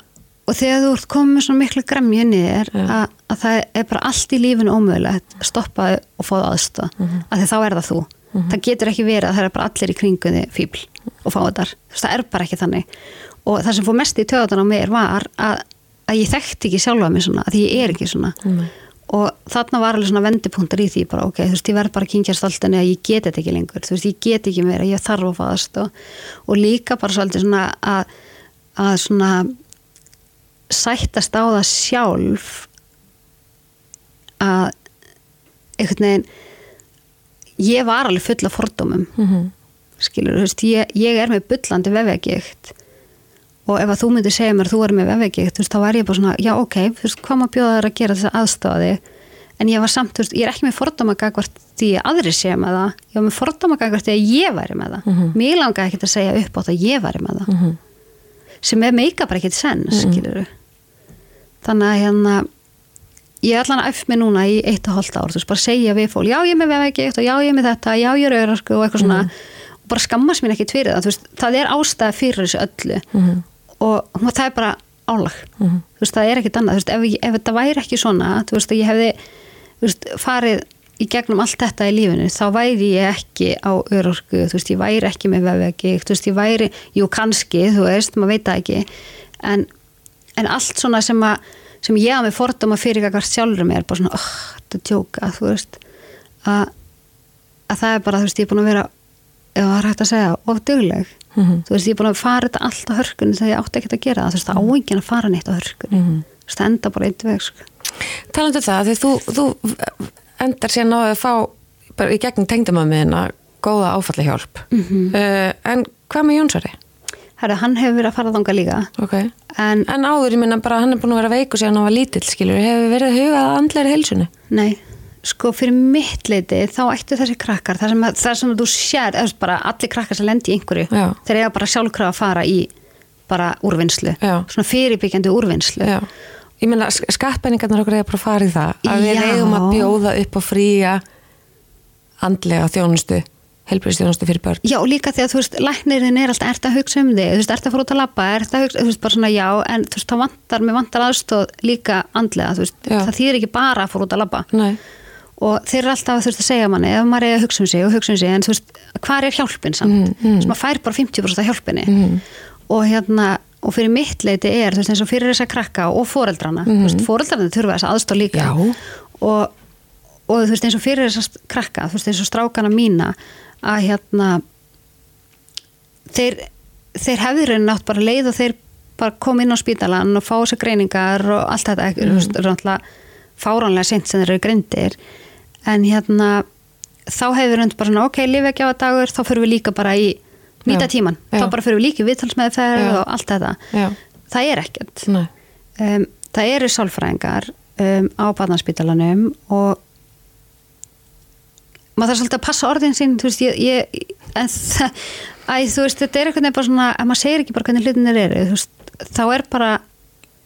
og þegar þú ert komið með svona miklu í þér að, að það er bara allt í lífinu ómögulegt stoppaði og fáðu aðstöð mm að því þá er það þú. Það getur ekki verið að það er bara allir í kringunni fíbl og fáðar, það er bara ekki þannig. Og það sem fór mest í töðan á mér var að, að ég þekkti ekki sjálfa mig svona, því ég er ekki svona. Og þarna var alveg svona vendipunktar í því bara ok, þú veist ég verð bara að kynkja stoltinni að ég get þetta ekki lengur, þú veist ég get ekki meira ég þarf að fáðast og, og líka bara svolítið svona að, að svona sættast á það sjálf að einhvern veginn ég var alveg full af fordómum Mhm. skilur, þú veist, ég, ég er með bullandi vefjagikt og ef að þú myndir segja mér að þú er með vefjagikt, þú veist, þá var ég bara svona, já ok, þú veist, hvað maður bjóða þær að gera þess að aðstofa þig en ég var samt, þú veist, ég er ekki með fordóma gagvart því að aðri séu með það ég var með fordóma gagvart því að ég væri með það Mhm. mér langaði ekkert að segja upp á það að ég væri með það sem er meika bara ekkert sens, skilur þannig að hérna ég er allan að æf mig núna í eitt og hálft ár þú veist, bara segja við fólk, já ég er með vefjagikt og já ég er með þetta, já ég er auðrarsku og eitthvað svona. Og bara skammast mér ekkert fyrir það þú veist, það er ástæða fyrir þessu öllu. Mhm. og það er bara álag. Þú veist, það er ekkert annað, þú veist, ef, ef þetta væri ekki svona, þú veist, ég hefði þú veist, farið í gegnum allt þetta í lífinu, þá væri ég ekki á örorku, þú veist, ég væri ekki með vefjagikt, þú veist, ég væri, jú kannski þú veist, maður veit það ekki en, en allt svona sem að sem ég hafa með fordóma fyrir eitthvað sjálfur mér, bara svona, oh, þetta er tjóka þú veist, að að það er bara, þú veist, ég er búin að vera ef það er hægt að segja, of dugleg Mhm. þú veist, ég er búin að fara þetta allt á hörkunni þegar ég átti ekkert að gera það, þú veist, það á enginn að fara neitt á hörkunni, Mhm. þú veist, það enda bara eitt veg, sko. Talandu það, því þú, þú endar síðan á að fá bara í gegnum tengdamömmuðina góða áfallahjálp Mhm. uh, en hvað með Jónsari? Herru, hann hefur verið að fara þanga líka Okay. en En áður, ég minna bara hann er búin að vera veiku síðan hann var lítill, skilur, hefur verið hugað að andleiri heilsunni? nei, sko fyrir mitt leiti þá ættu þessi krakkar, það sem, það sem þú sér, eða bara allir krakkar sem lendi í einhverju, Já. þeir eiga bara sjálfkrafa að fara í bara úrvinnslu, Já. svona fyrirbyggjandi úrvinnslu Já. Ég minna, skattpenningarnar okkur eða bara farið það að við eigum að bjóða upp á fría andlega þjónustu, helbriðstjónustu fyrir börn. Já, líka því að þú veist, læknirinn er alltaf ert að hugsa um þig, þú veist, ert að fara út að labba ert að hugsa, þú veist, bara svona já, en þú veist, þá vantar mér vantar aðstóð líka andlega þú veist, Já. það þýðir ekki bara að fara út að labba Nei. og þeir eru alltaf þú veist, að segja manni, ef maður er að hugsa um sig og hugsa um sig, en þú veist, hvað er hjálpin samt, mm, mm. sem maður fær bara 50% af hjálpinni Mm. og hérna og fyrir mitt leiti er, þú veist, eins og fyrir þessa krakka og foreldrana, þú veist, foreldrana þurfa þessa aðstóð líka. Mhm. Og, og þú veist, eins og fyrir þessa krakka, þú veist, eins og strákana mína að hérna þeir, þeir hefði raunin nátt bara leið og þeir bara kom inn á spítalan og fá þessar greiningar og allt þetta ekki, þú veist, rántlega fáránlega sent sem þeir eru greindir. En hérna þá hefur raunin bara svona, ok, lifi ekki á að dagur þá fyrir við líka bara í nýta tíman, já. þá bara fyrir við líka í viðtalsmeðferð og allt þetta Já. það er ekkert um, það eru sálfræðingar um, á barnaspítalanum og maður þarf svolítið að passa orðin sín þú veist, ég, ég en það, æ, þú veist, þetta er eitthvað bara svona ef maður segir ekki bara hvernig hlutinir eru veist, þá er bara,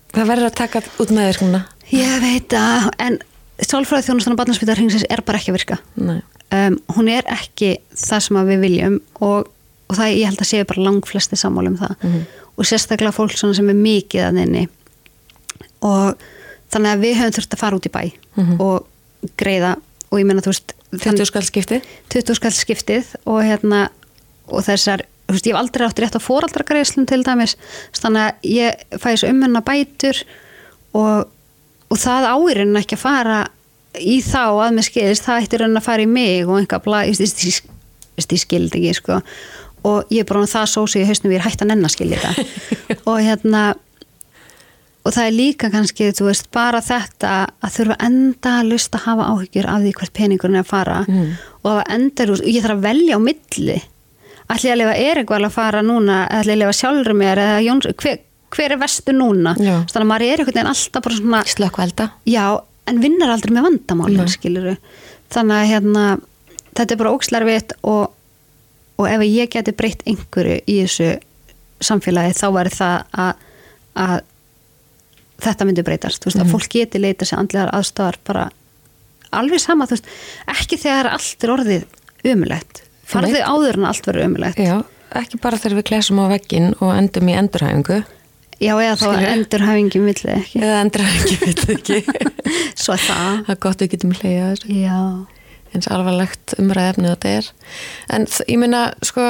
Það verður að taka út með þér núna. ég veit að en sálfræði þjónustan á barnaspítalarhingsins er bara ekki að virka Nei. um, hún er ekki það sem að við viljum og, og það ég held að séu bara lang flesti sammála um það Mhm. og sérstaklega fólk sem er mikið að inni og þannig að við höfum þurft að fara út í bæ Mhm. og greiða og ég meina þú veist 20 skall skiptið? 20 skall skiptið og hérna og þessar, þú veist, ég hef aldrei átt rétt á foraldragreislum til dæmis þannig að ég fæ þessu ummenna bætur og, og það áirinn ekki að fara í þá að mér skilist, það ætti raunin að fara í mig og einhvað bla, ég, ég, ég, ég, ég skildi ekki, sko og ég er bara það sósi í hausnum, ég er hægt að nenn að skilja þetta (laughs) og hérna og það er líka kannski, þú veist, bara þetta að þurfa enda að lusta að hafa áhyggjur af því hvert peningurinn er að fara Mm. og að enda, ég þarf að velja á milli ætli ég að lifa Erikvæl að fara núna ætli ég að lifa sjálfur mér eða Jóns, hver, hver er vestu núna þannig að maður er einhvern veginn alltaf bara svona Slökkvelda. já, en vinnar aldrei með vandamálin Nei. skiluru þannig að hérna þetta er bara ókslarvitt og, og ef ég geti breytt einhverju í þessu samfélagi þá væri það að, að þetta myndi breytast, veist, að fólk geti leita sér andlegar aðstofar bara alveg sama, veist, ekki þegar allt er orðið umulegt farðu áður en allt verður umulegt Já, ekki bara þegar við klesum á veggin og endum í endurhæfingu. Já, eða þá Skilurðu? endur hafingi milli ekki, eða endurhæfingu, veit ekki. (laughs) Svo það. Það er gott við getum þessu. Já, eins alvarlegt umræðefni þetta er. En ég meina sko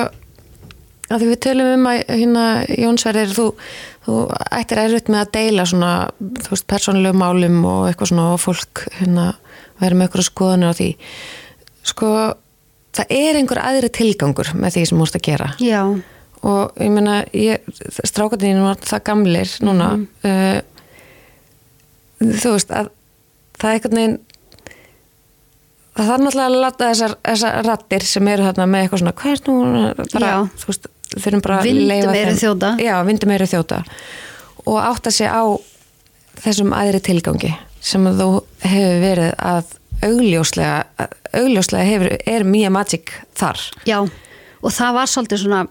að því við tölum um að hérna Jónsverðir, þú, þú ættir erfitt með að deila svona þú veist, persónulegu málum og eitthvað svona og fólk hérna verður með eitthvað skoðanir á því. Sko það er einhver aðri tilgangur með því sem þú ert að gera. Já, og ég meina strákatinn var það gamlir núna uh, þú veist að það er einhvern veginn það þarf náttúrulega að láta þessar, þessar rattir sem eru þarna með eitthvað svona hvað er nú bara, þú veist, þurfum bara að eru þeim- þjóta. já, vindum eru þjóta. Og átta sig á þessum aðri tilgangi sem þú hefur verið að augljóslega augljóslega hefur, er mjög magic þar. Já og það var svolítið svona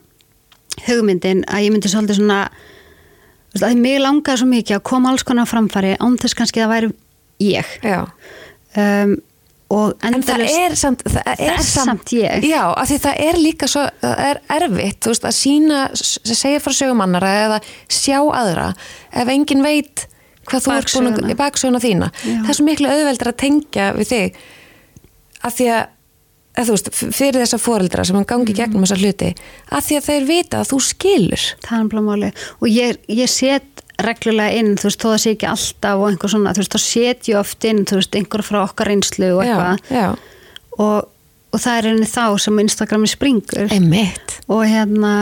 hugmyndin að ég myndi svolítið svona að mig langaði svo mikið að koma alls konar á framfæri án þess kannski að það væri ég. Já. Um, En það er samt, það er, Það er samt ég. Já, af því það er líka svo, er erfitt, veist, að sína, segja frá sögum annara eða sjá aðra ef engin veit hvað þú ert búin að, Baksöguna. þína. Já. Það er svo miklu auðveldur að tengja við þig af því að, að veist, fyrir þessa foreldra sem hann gangi Mhm. gegnum þessa hluti, af því að þeir vita að þú skilur. það er bara máli og ég, ég set reglulega inn, þú veist, þó það sé ekki alltaf og einhver svona, þú veist, þá set ég oft inn þú veist, einhver frá okkar reynslu og eitthvað og, og það er einni þá sem Instagrami springur emitt. og hérna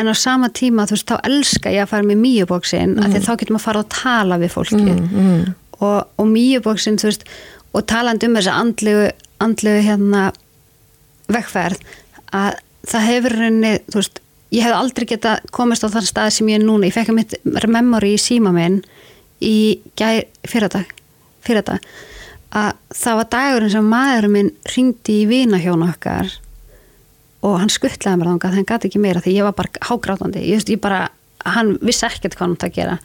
en á sama tíma, þú veist, þá elska ég að fara með mýjubóksin, mm. af því að þá getum að fara að tala við fólki Mm, mm. og, og mýjubóksin, þú veist og talandi um þessa andlegu, andlegu hérna vegferð að það hefur rauninni, þú veist ég hef aldrei geta komist á þann stað sem ég er núna. Ég fekk mitt memory í síma minn í gær, fyrradag fyrradag. Að það var dagurinn sem maðurinn minn ringdi í vinahjónu okkar og hann skuttlaði mér þangað. Hann gæti ekki meira því ég var bara hágrátandi. Ég, ég bara, hann vissi ekkert hvað hann átti að gera.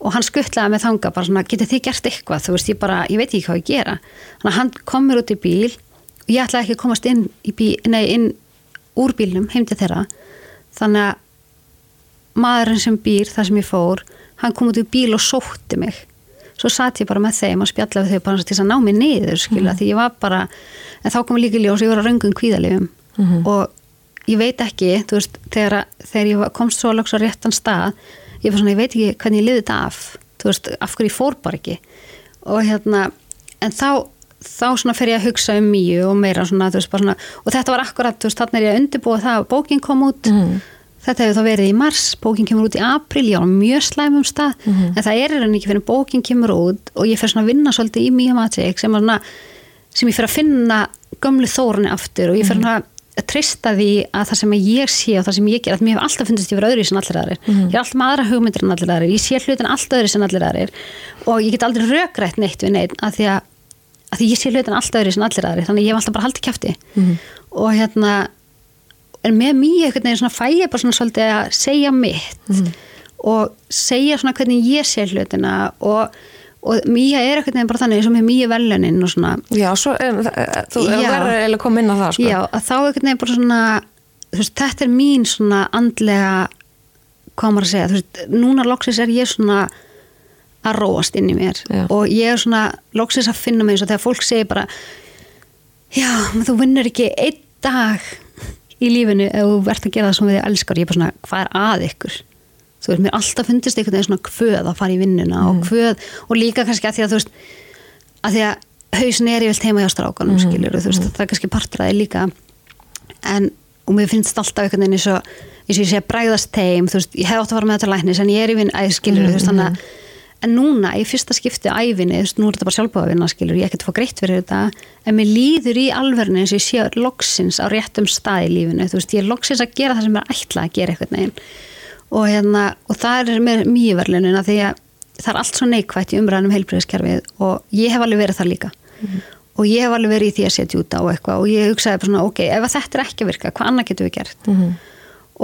Og hann skuttlaði mér þangað bara svona, getið þið gert eitthvað? Þú veist, ég bara, ég veit ekki hvað ég gera. Þannig að hann kom mér út í bíl. Og ég ætlaði ekki að komast inn, í bíl, nei, inn úr bílnum heim til þeirra þannig að maðurinn sem býr þar sem ég fór hann kom út í bíl og sótti mig. Svo satt ég bara með þeim og spjallaði við þau bara til að ná mig niður skilja því ég var bara, en þá kom líka ljós ég var á röngum kvíðalifum og ég veit ekki, þú veist þegar, þegar ég komst svo alveg á réttan stað ég var svona, ég veit ekki hvernig ég liði þetta af. Þú veist, af hverju ég fór bara ekki. Og hérna, en þá þá svona fer ég að hugsa um mýju og meira svona, veist, svona, og þetta var akkurat þú veist, þannig er ég að undirbúa það að bókin kom út. Mm. þetta hefur þá verið í mars bókin kemur út í april, ég á mjög slæmum stað en það er enn ekki fyrir bókin kemur út og ég fer svona að vinna svolítið í Mía Magic sem, sem ég fer að finna gömlu þórunni aftur og ég fer svona að treysta því að það sem ég sé og það sem ég ger, að mér hefur alltaf fundist ég vera öðru sem allir aðrir, ég er alltaf með aðra hugmyndir en allir aðrir, ég sé hlutin alltaf öðru sem allir aðrir og ég get aldrei rökrætt neitt við neitt að því að, að því ég sé hlutin alltaf öðru sem allir aðrir, þannig að ég hef alltaf bara haldið kæfti og hérna en með mjög einhvern veginn svona fæ ég bara svona svolítið að segja mitt og segja svona hvernig ég sé hlutina og, og mýja er einhvern veginn bara þannig eins og með mýja velunin og svona Já, svo, en, það- þú Já. verður að koma inn á það, sko. já, að þá einhvern veginn bara svona þú veist, þetta er mín svona andlega hvað maður að segja, þú veist, núna loksins er ég svona að róast inn í mér. Já. og ég er svona loksins að finna mig eins og þegar fólk segir bara já, þú vinnur ekki einn dag í lífinu ef þú ert að gera það sem við elskar. Ég er bara svona, hvað er að ykkur? Þú veist, mér alltaf fundist einhvern veginn svona kvöð að fara í vinnuna og kvöð og líka kannski að því að þú veist að því að hausin er yfirlt heima hjá strákanum skilur þú veist, það er kannski partræði líka. En, og mér finnst alltaf einhvern veginn eins og, eins og ég sé að bræðast teim þú veist, ég hef átt að fara með þetta læknis en ég er í vinn, æ, skilur þú veist, þannig að en núna, í fyrsta skipti æfinni, þú veist, nú er þetta bara sjálfbúða vinna, skilur, ég ekkert fá greitt fyrir þetta. En mér líður í alverðinu eins og ég sé loksins á réttum stað í lífinu. Þú veist, ég er loksins að gera það sem er ætlað að gera eitthvað neginn og hérna, og það er með mýverlunin að því að það er allt svo neikvægt í umræðanum heilbreyðiskerfið og ég hef alveg verið það líka. Og ég hef alveg verið í því að setja út á eitthvað og ég hugsaði bara svona, ok, ef þetta er ekki að virka hvað annað getum við gert?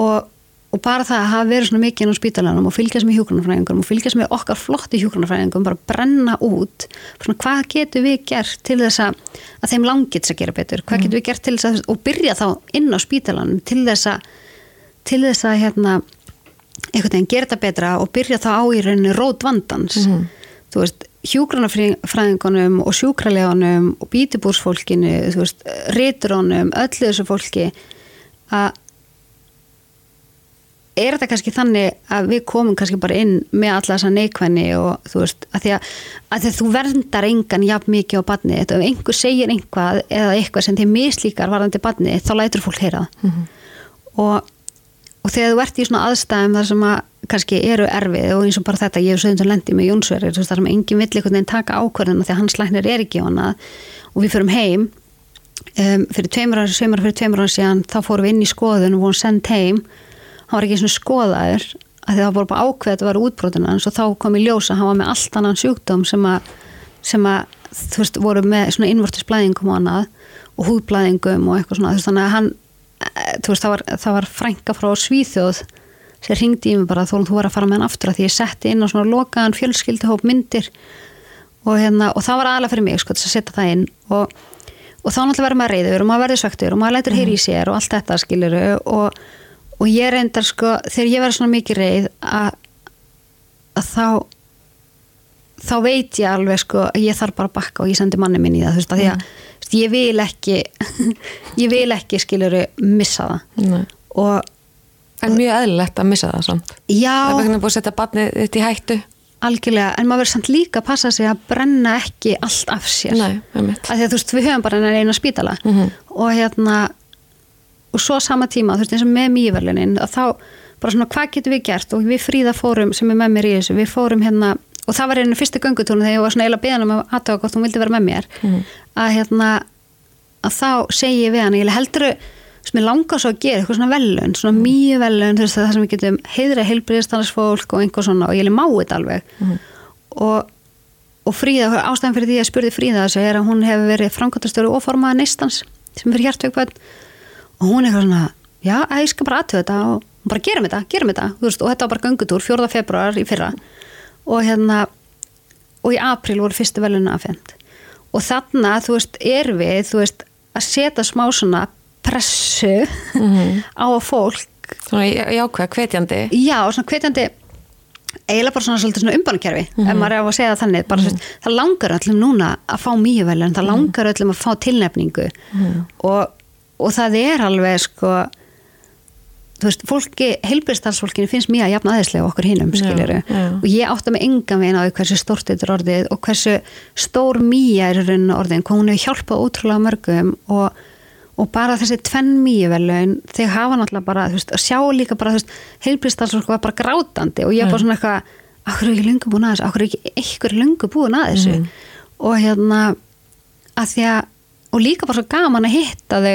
Og, og bara það að hafa verið svona mikið inn á spítalanum og fylgjast með hjúgrunarfræðingum og fylgjast með okkar flotti hjúgrunarfræðingum bara brenna út svona, hvað getum við gert til þess að, að þeim langits að gera betur? Hvað getum við gert til þess að, og byrja þá inn á spítalanum til þess að til þess að hérna einhvern veginn gera þetta betra og byrja þá á í rauninni rót vandans. Þú veist, hjúgrunarfræðingunum og sjúkraleganum og bítibúrsfólkinu þú veist, ritrónum öllu þessu fólki að er þetta kannski þannig að við komum kannski bara inn með alla þessa neikvæðni og þú veist, að því að, að því að þú verndar engan jafn mikið á badni ef einhver segir einhvað eða eitthvað sem þið mislíkar varðandi badni, þá lætur fólk heyra það. Og, og þegar þú ert í svona aðstæðum þar sem að kannski eru erfið og eins og bara þetta ég hef sögðum til lendi með Jónsverðir þar sem engin vill einhvern veginn taka ákvörðuna því að hans læknir er ekki á hana og við förum heim um, fyrir tveimur ára, hann var ekki svona skoðaður að það var bara ákveð að þetta var útbrotina og þá kom í ljósa, hann var með allt annan sjúkdóm sem að, sem að þú veist, voru með svona innvortisblæðingum og annað og húðblæðingum og eitthvað svona, þú veist, þannig að hann þú veist, það var, það var frænka frá Svíþjóð sem ringdi í mig bara þó þú var að fara með hann aftur að því ég setti inn á svona lokaðan fjölskyldihóp myndir og, hérna, og það var aðalega fyrir mig sko, þess að setja það inn og, og þá náttúrulega verður maður reyður og maður verður svektur og maður lætur heyri í sér og allt þetta skiluru og, og ég reyndar sko þegar ég verður svona mikið reyð að, að þá þá veit ég alveg sko að ég þarf bara að bakka og ég sendi manni minn í það þú veist að því að ég vil ekki (laughs) ég vil ekki skiluru missa það Nei. og En mjög eðlilegt að missa það samt. já Það er bara búið að setja barnið þitt í hættu. algjörlega, en maður verður samt líka að passa sig að brenna ekki allt af sér Nei, að því að þú veist, við höfum bara eina spítala Mhm. og hérna og svo sama tíma, þú veist, eins og með mýverlunin að þá, bara svona, hvað getum við gert? Og við fríða fórum sem er með mér í þessu við fórum hérna, og það var einu fyrstu göngutúrun þegar ég var svona eiginlega beðan um að aðtöga hvort hún vildi vera með mér. Að hérna að þá segi ég við hann, ég heldur sem ég langar svo að gera, eitthvað svona velun svona mýju velun, þú veist, það sem við getum heiðra heilbriðistansfólk og einhver svona og ég má þetta alveg. Og og Fríða, ástæðan fyrir því að spurði Fríða þessu er að hún hefur verið framkvæmtastöru og formaða neistans sem fyrir hjartveikbönn og hún er eitthvað svona, já, ég skal bara aðtöða þetta og bara gerum þetta, gerum þetta. Veist, og þetta var bara göngutúr 4. februar í fyrra. Og hérna og í april voru fyrstu veluna afhend og þarna, þú veist, er við þú veist, að setja smá svona pressu á að fólk. Svona já- jákvæð, hvetjandi. já, svona hvetjandi eiginlega bara svona svona umbanakerfi ef maður er á að segja þannig. Bara, mm það langar öllum núna að fá mýjuvelun það langar öllum að fá tilnefningu. Og, og það er alveg sko þú veist, fólki, heilbyrðstalsfólkinu finnst mjög að jafna aðeinslega okkur hinnum, skiljuru og ég átta mig engan veginn á hversu stórt þetta er orðið og hversu stór mýja er orðin, hún hefur hjálpað ótrúlega mörgum og, og bara þessi tvenn mýjuvelun, þeir hafa náttúrulega bara, þú veist, að sjá líka bara, heilbyrðstalsfólk var bara grátandi og ég er bara svona eitthvað, akkur er ekki lungu búin að þessu? Akkur er ekki einhver lungu búin að þessu? Og hérna að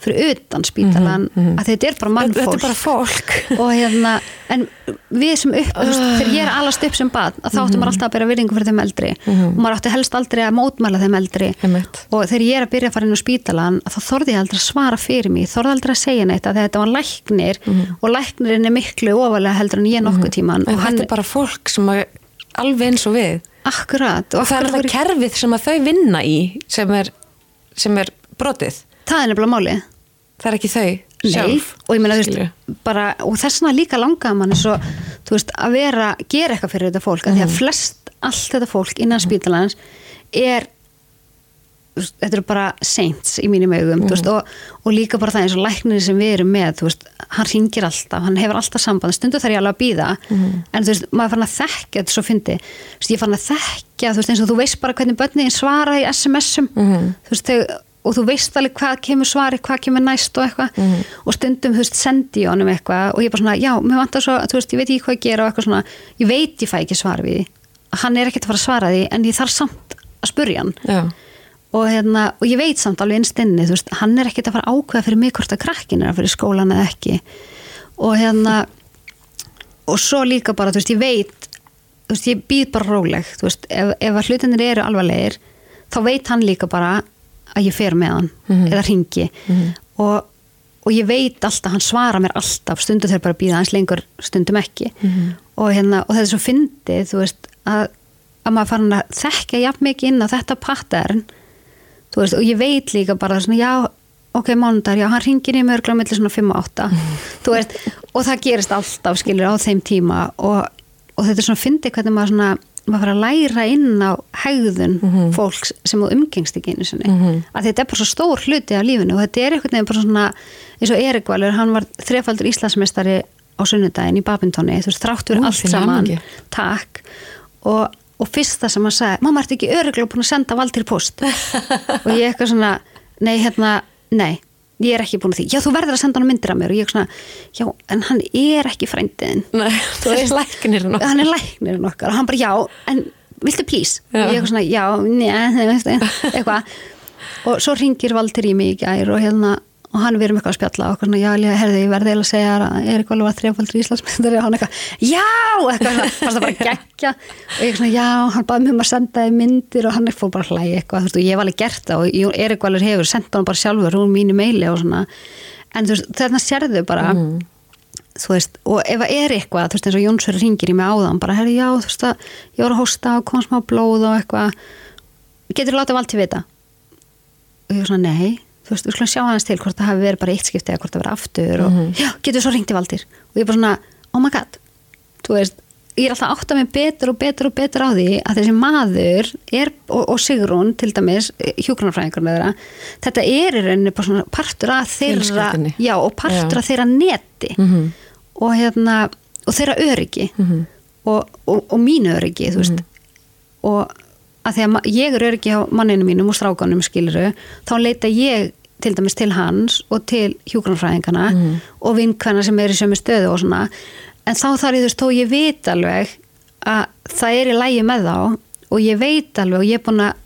að, og að fyrir utan spítalan að þetta er bara Þetta mannfólk. er bara fólk. (laughs) og hérna, en við sem upp veist, þegar ég er alast upp sem bad að þá áttu maður alltaf að byrja virðingu fyrir þeim eldri. Og maður áttu helst aldrei að mótmæla þeim eldri. Einmitt. og þegar ég er að byrja að fara inn á spítalan þá þorði ég aldrei að svara fyrir mig. Þorði aldrei að segja neitt að þetta var læknir og læknirinn er miklu ofalega heldur en ég nokkuð tíman En og hann þetta er bara fólk sem er alveg eins og við. akkurat Og það er alltaf kerfið sem að þau vinna í sem er, sem er brotið. Það er nefnilega málið. Það er ekki þau Nei, sjálf. og ég meina veist bara, og þessna líka langaði mann svo, veist, að vera, gera eitthvað fyrir þetta fólk, mm. því að flest allt þetta fólk innan spítalans er þetta eru bara saints í mínum augum veist, og, og líka bara það eins og læknir sem við erum með, veist, hann ringir alltaf hann hefur alltaf samband, stundu þarf ég alveg að býða en þú veist, maður fann að þekkja þetta svo fyndi, ég fann að þekkja þú veist, eins og þú veist bara hvernig börnin svara í SMS-um, þú veist, þegar og þú veist alveg hvað kemur svari, hvað kemur næst og eitthvað. Og stundum, þú veist, sendi ég honum eitthvað og ég bara svona, já, mér vantar svo, þú veist, ég veit ekki hvað ég gera og eitthvað svona, ég veit ég fæ ekki svar við hann er ekkert að fara að svara því en ég þarf samt að spurja hann. Já. og, hérna, og ég veit samt alveg einstinni, þú veist, hann er ekkert að fara að ákveða fyrir mig hvort að krakkin er að fyrir skólan eða ekki. Og hérna og svo líka bara, þú veist, ég veit þú veist, ég býð bara róleg þú veist, ef, ef hlutinir eru alvarlegir þá veit hann líka bara að ég fer með hann eða ringi og, og ég veit alltaf, hann svara mér alltaf stundum þegar bara býða hans lengur stundum ekki. Og, hérna, og þetta er svo fyndið þú veist, að, að maður farin að þekka jafn mikið inn á þetta pattern þú veist, og ég veit líka bara svona, já, ok, mánudar, já, hann ringir í mörgla millir svona 5 og 8 þú veist, og það gerist alltaf skilur á þeim tíma. Og, og þetta er svona fyndið hvernig maður svona maður fara að læra inn á hegðun fólks sem þú umgengst ekki einu sinni. Að þetta er bara svo stór hluti af lífinu og þetta er einhvern veginn bara svona eins og Erik Valur, hann var þrefaldur Íslandsmeistari á sunnudaginn í Babintóni þú veist, þrátt fyrir Ú, allt til saman. hamingju. takk. Og, og fyrsta sem hann sagði, mamma ert ekki öruglega búin að senda valdir post (laughs) og ég eitthvað svona, nei hérna nei, ég er ekki búin að því, já þú verður að senda hann myndir af mér og ég eitthvað svona, já en hann er ekki frændiðin (laughs) hann er læknirinn okkar og hann bara já, en viltu please? Já. og ég eitthvað svona, já, njá eitthvað. (laughs) Og svo ringir Valdir í mig í gær og hérna og hann verið með eitthvað að spjalla og svona, já, herði, ég verði eiginlega að segja að Erik Valur var þrefaldur Íslandsmyndari og hann eitthvað, já, eitthvað fannst það bara geggja og ég svona, já, hann baði mig um að senda þið myndir. Og hann fór bara að hlæja eitthvað, þú veist, og ég var alveg gert það. Og Erik Valur hefur sendt hann bara sjálfur úr mínu meili og svona, en þú veist, þarna sérðu bara þú veist, og ef það er eitthvað þú veist, eins og Jónsverður ringir í mig áðan bara, herri, já, þú veist að ég var að hósta og kom smá blóð og eitthvað. Getur þú látið vald til vita? Og ég var svona, nei þú veist, við skulum sjá hans til hvort það hafi verið bara eitt skipti eða hvort það verið aftur og já, getur svo ringti valdir og ég bara svona, oh my god. Þú veist, ég er alltaf átt að mig betur og betur og betur á því að þessi maður er, og, og Sigrún til dæmis, hjúgrunarfræðingur þeirra, þetta er í rauninni bara svona partur að þeirra, já, og partur Já. að þeirra neti. Mhm. og hérna og þeirra öryggi. Og, og, og mínu öryggi þú veist. Og að því að ég er öryggi á manninu mínum og strákanum skiluru þá leita ég til dæmis til hans og til hjúgrunfræðingana og vinkvæna sem er í sömu stöðu og svona. En þá þarf ég þú veist þó ég veit alveg að það er í lægi með þá og ég veit alveg og ég er búin að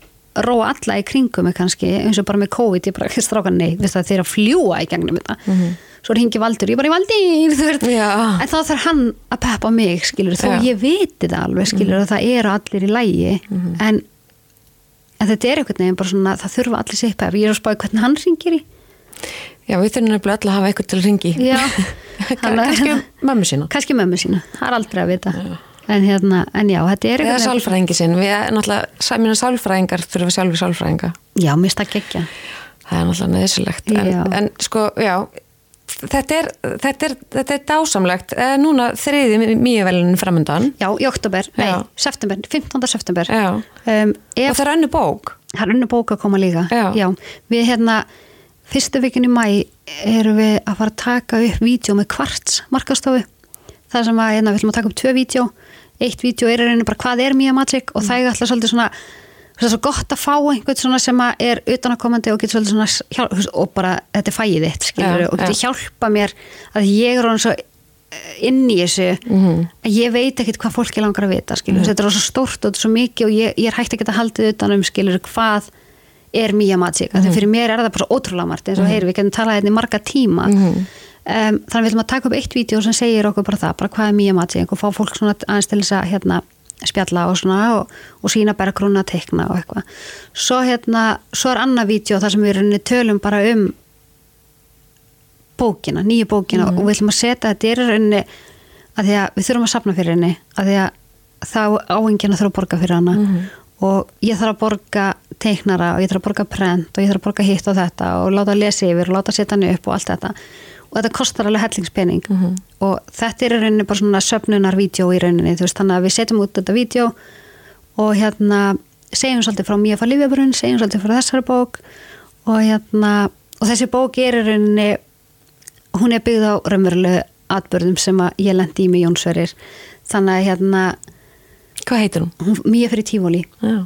róa alla í kringum mig kannski eins og bara með COVID, ég bara (laughs) ekki stráka nei við það þeir að fljúa í gegnum þetta. Svo ringi Valdur, ég bara í (laughs) þú veist, Já. en þá þarf hann að peppa mig skilur, þó Já. ég viti það alveg skilur, að það eru allir í lægi en, en þetta er einhvern veginn bara svona, það þurfa allir sér pepp ég er að spáði hvernig hann ringir í Já, við þurfum nefnilega öll að hafa eitthvað til að ringi. Já. (laughs) Kannski mömmu sína. kannski mömmu sína, það er aldrei að vita en hérna, en já, þetta er Eða einhvern veginn sálfræðingi sinn. Við erum náttúrulega, mínu sálfræðingar þurfum við sjálfur sálfræðinga. já, mér stakk ekki Það er náttúrulega neðsilegt. En, Já. en sko, já, þetta er, þetta er, þetta er dásamlegt. Eh, Núna þriði mjög velin framöndan. já, í oktober, nei, Já. september 15. september Já. um, Og ef, það er önnu bók. það er önnu bók að koma líka Já. við hérna fyrstu vikin í mæ erum við að fara að taka upp vídeo með kvarts markastofu það sem að hérna, við ætlum að taka upp tvö vídeo eitt vídeo er rauninni bara hvað er Mia Magic og það er alltaf svolítið svona það er svo gott að fá einhvern svona sem er utanakomandi og getur svolítið svona og bara þetta er fæðið þitt skilur Já, og getur já. hjálpa mér að ég er hann svo eh, inn í þessu Mhm. að ég veit ekkit hvað fólki langar að vita skilur, þetta er svo stórt og þetta er svo mikið og ég, ég er hægt að geta haldið utan um skilur hvað er Mia Magic, mm Mhm. -hmm. fyrir mér er það bara svo ótrúlega margt eins og heyri, við getum talað hérna í marga tíma Mhm. um, þannig við ætlum að taka upp eitt vídeo sem segir okkur bara það, bara hvað er Mia Magic og fá fólk svona aðeins til þess að hérna, spjalla og svona og, og sína bergrúna að teikna og eitthvað. Svo hérna, svo er annað vídeo þar sem við rauninni tölum bara um bókina, nýju bókina og við ætlum að setja þetta er rauninni að því að við þurfum að sapna fyrir henni að því að þá áengina þurfa að borga fyrir hana. Og ég þarf að borga teiknara og ég þarf að borga prent og ég þarf að borga hitt og þetta og láta að lesa yfir og láta að setja hann upp og allt þetta og þetta kostar alveg hellingspening og þetta er í rauninni bara svona söfnunar vídeo í rauninni, þú veist, þannig að við setjum út þetta vídeo og hérna segjum svolítið frá Mía fá Lífjabrunn segjum svolítið frá þessari bók og hérna, og þessi bók er í rauninni hún er byggð á raunverulegu atbörðum sem að ég lendi í með Jónsverir þannig að hérna Hvað heitir hún? hún, Mía fyrir tífóli Já.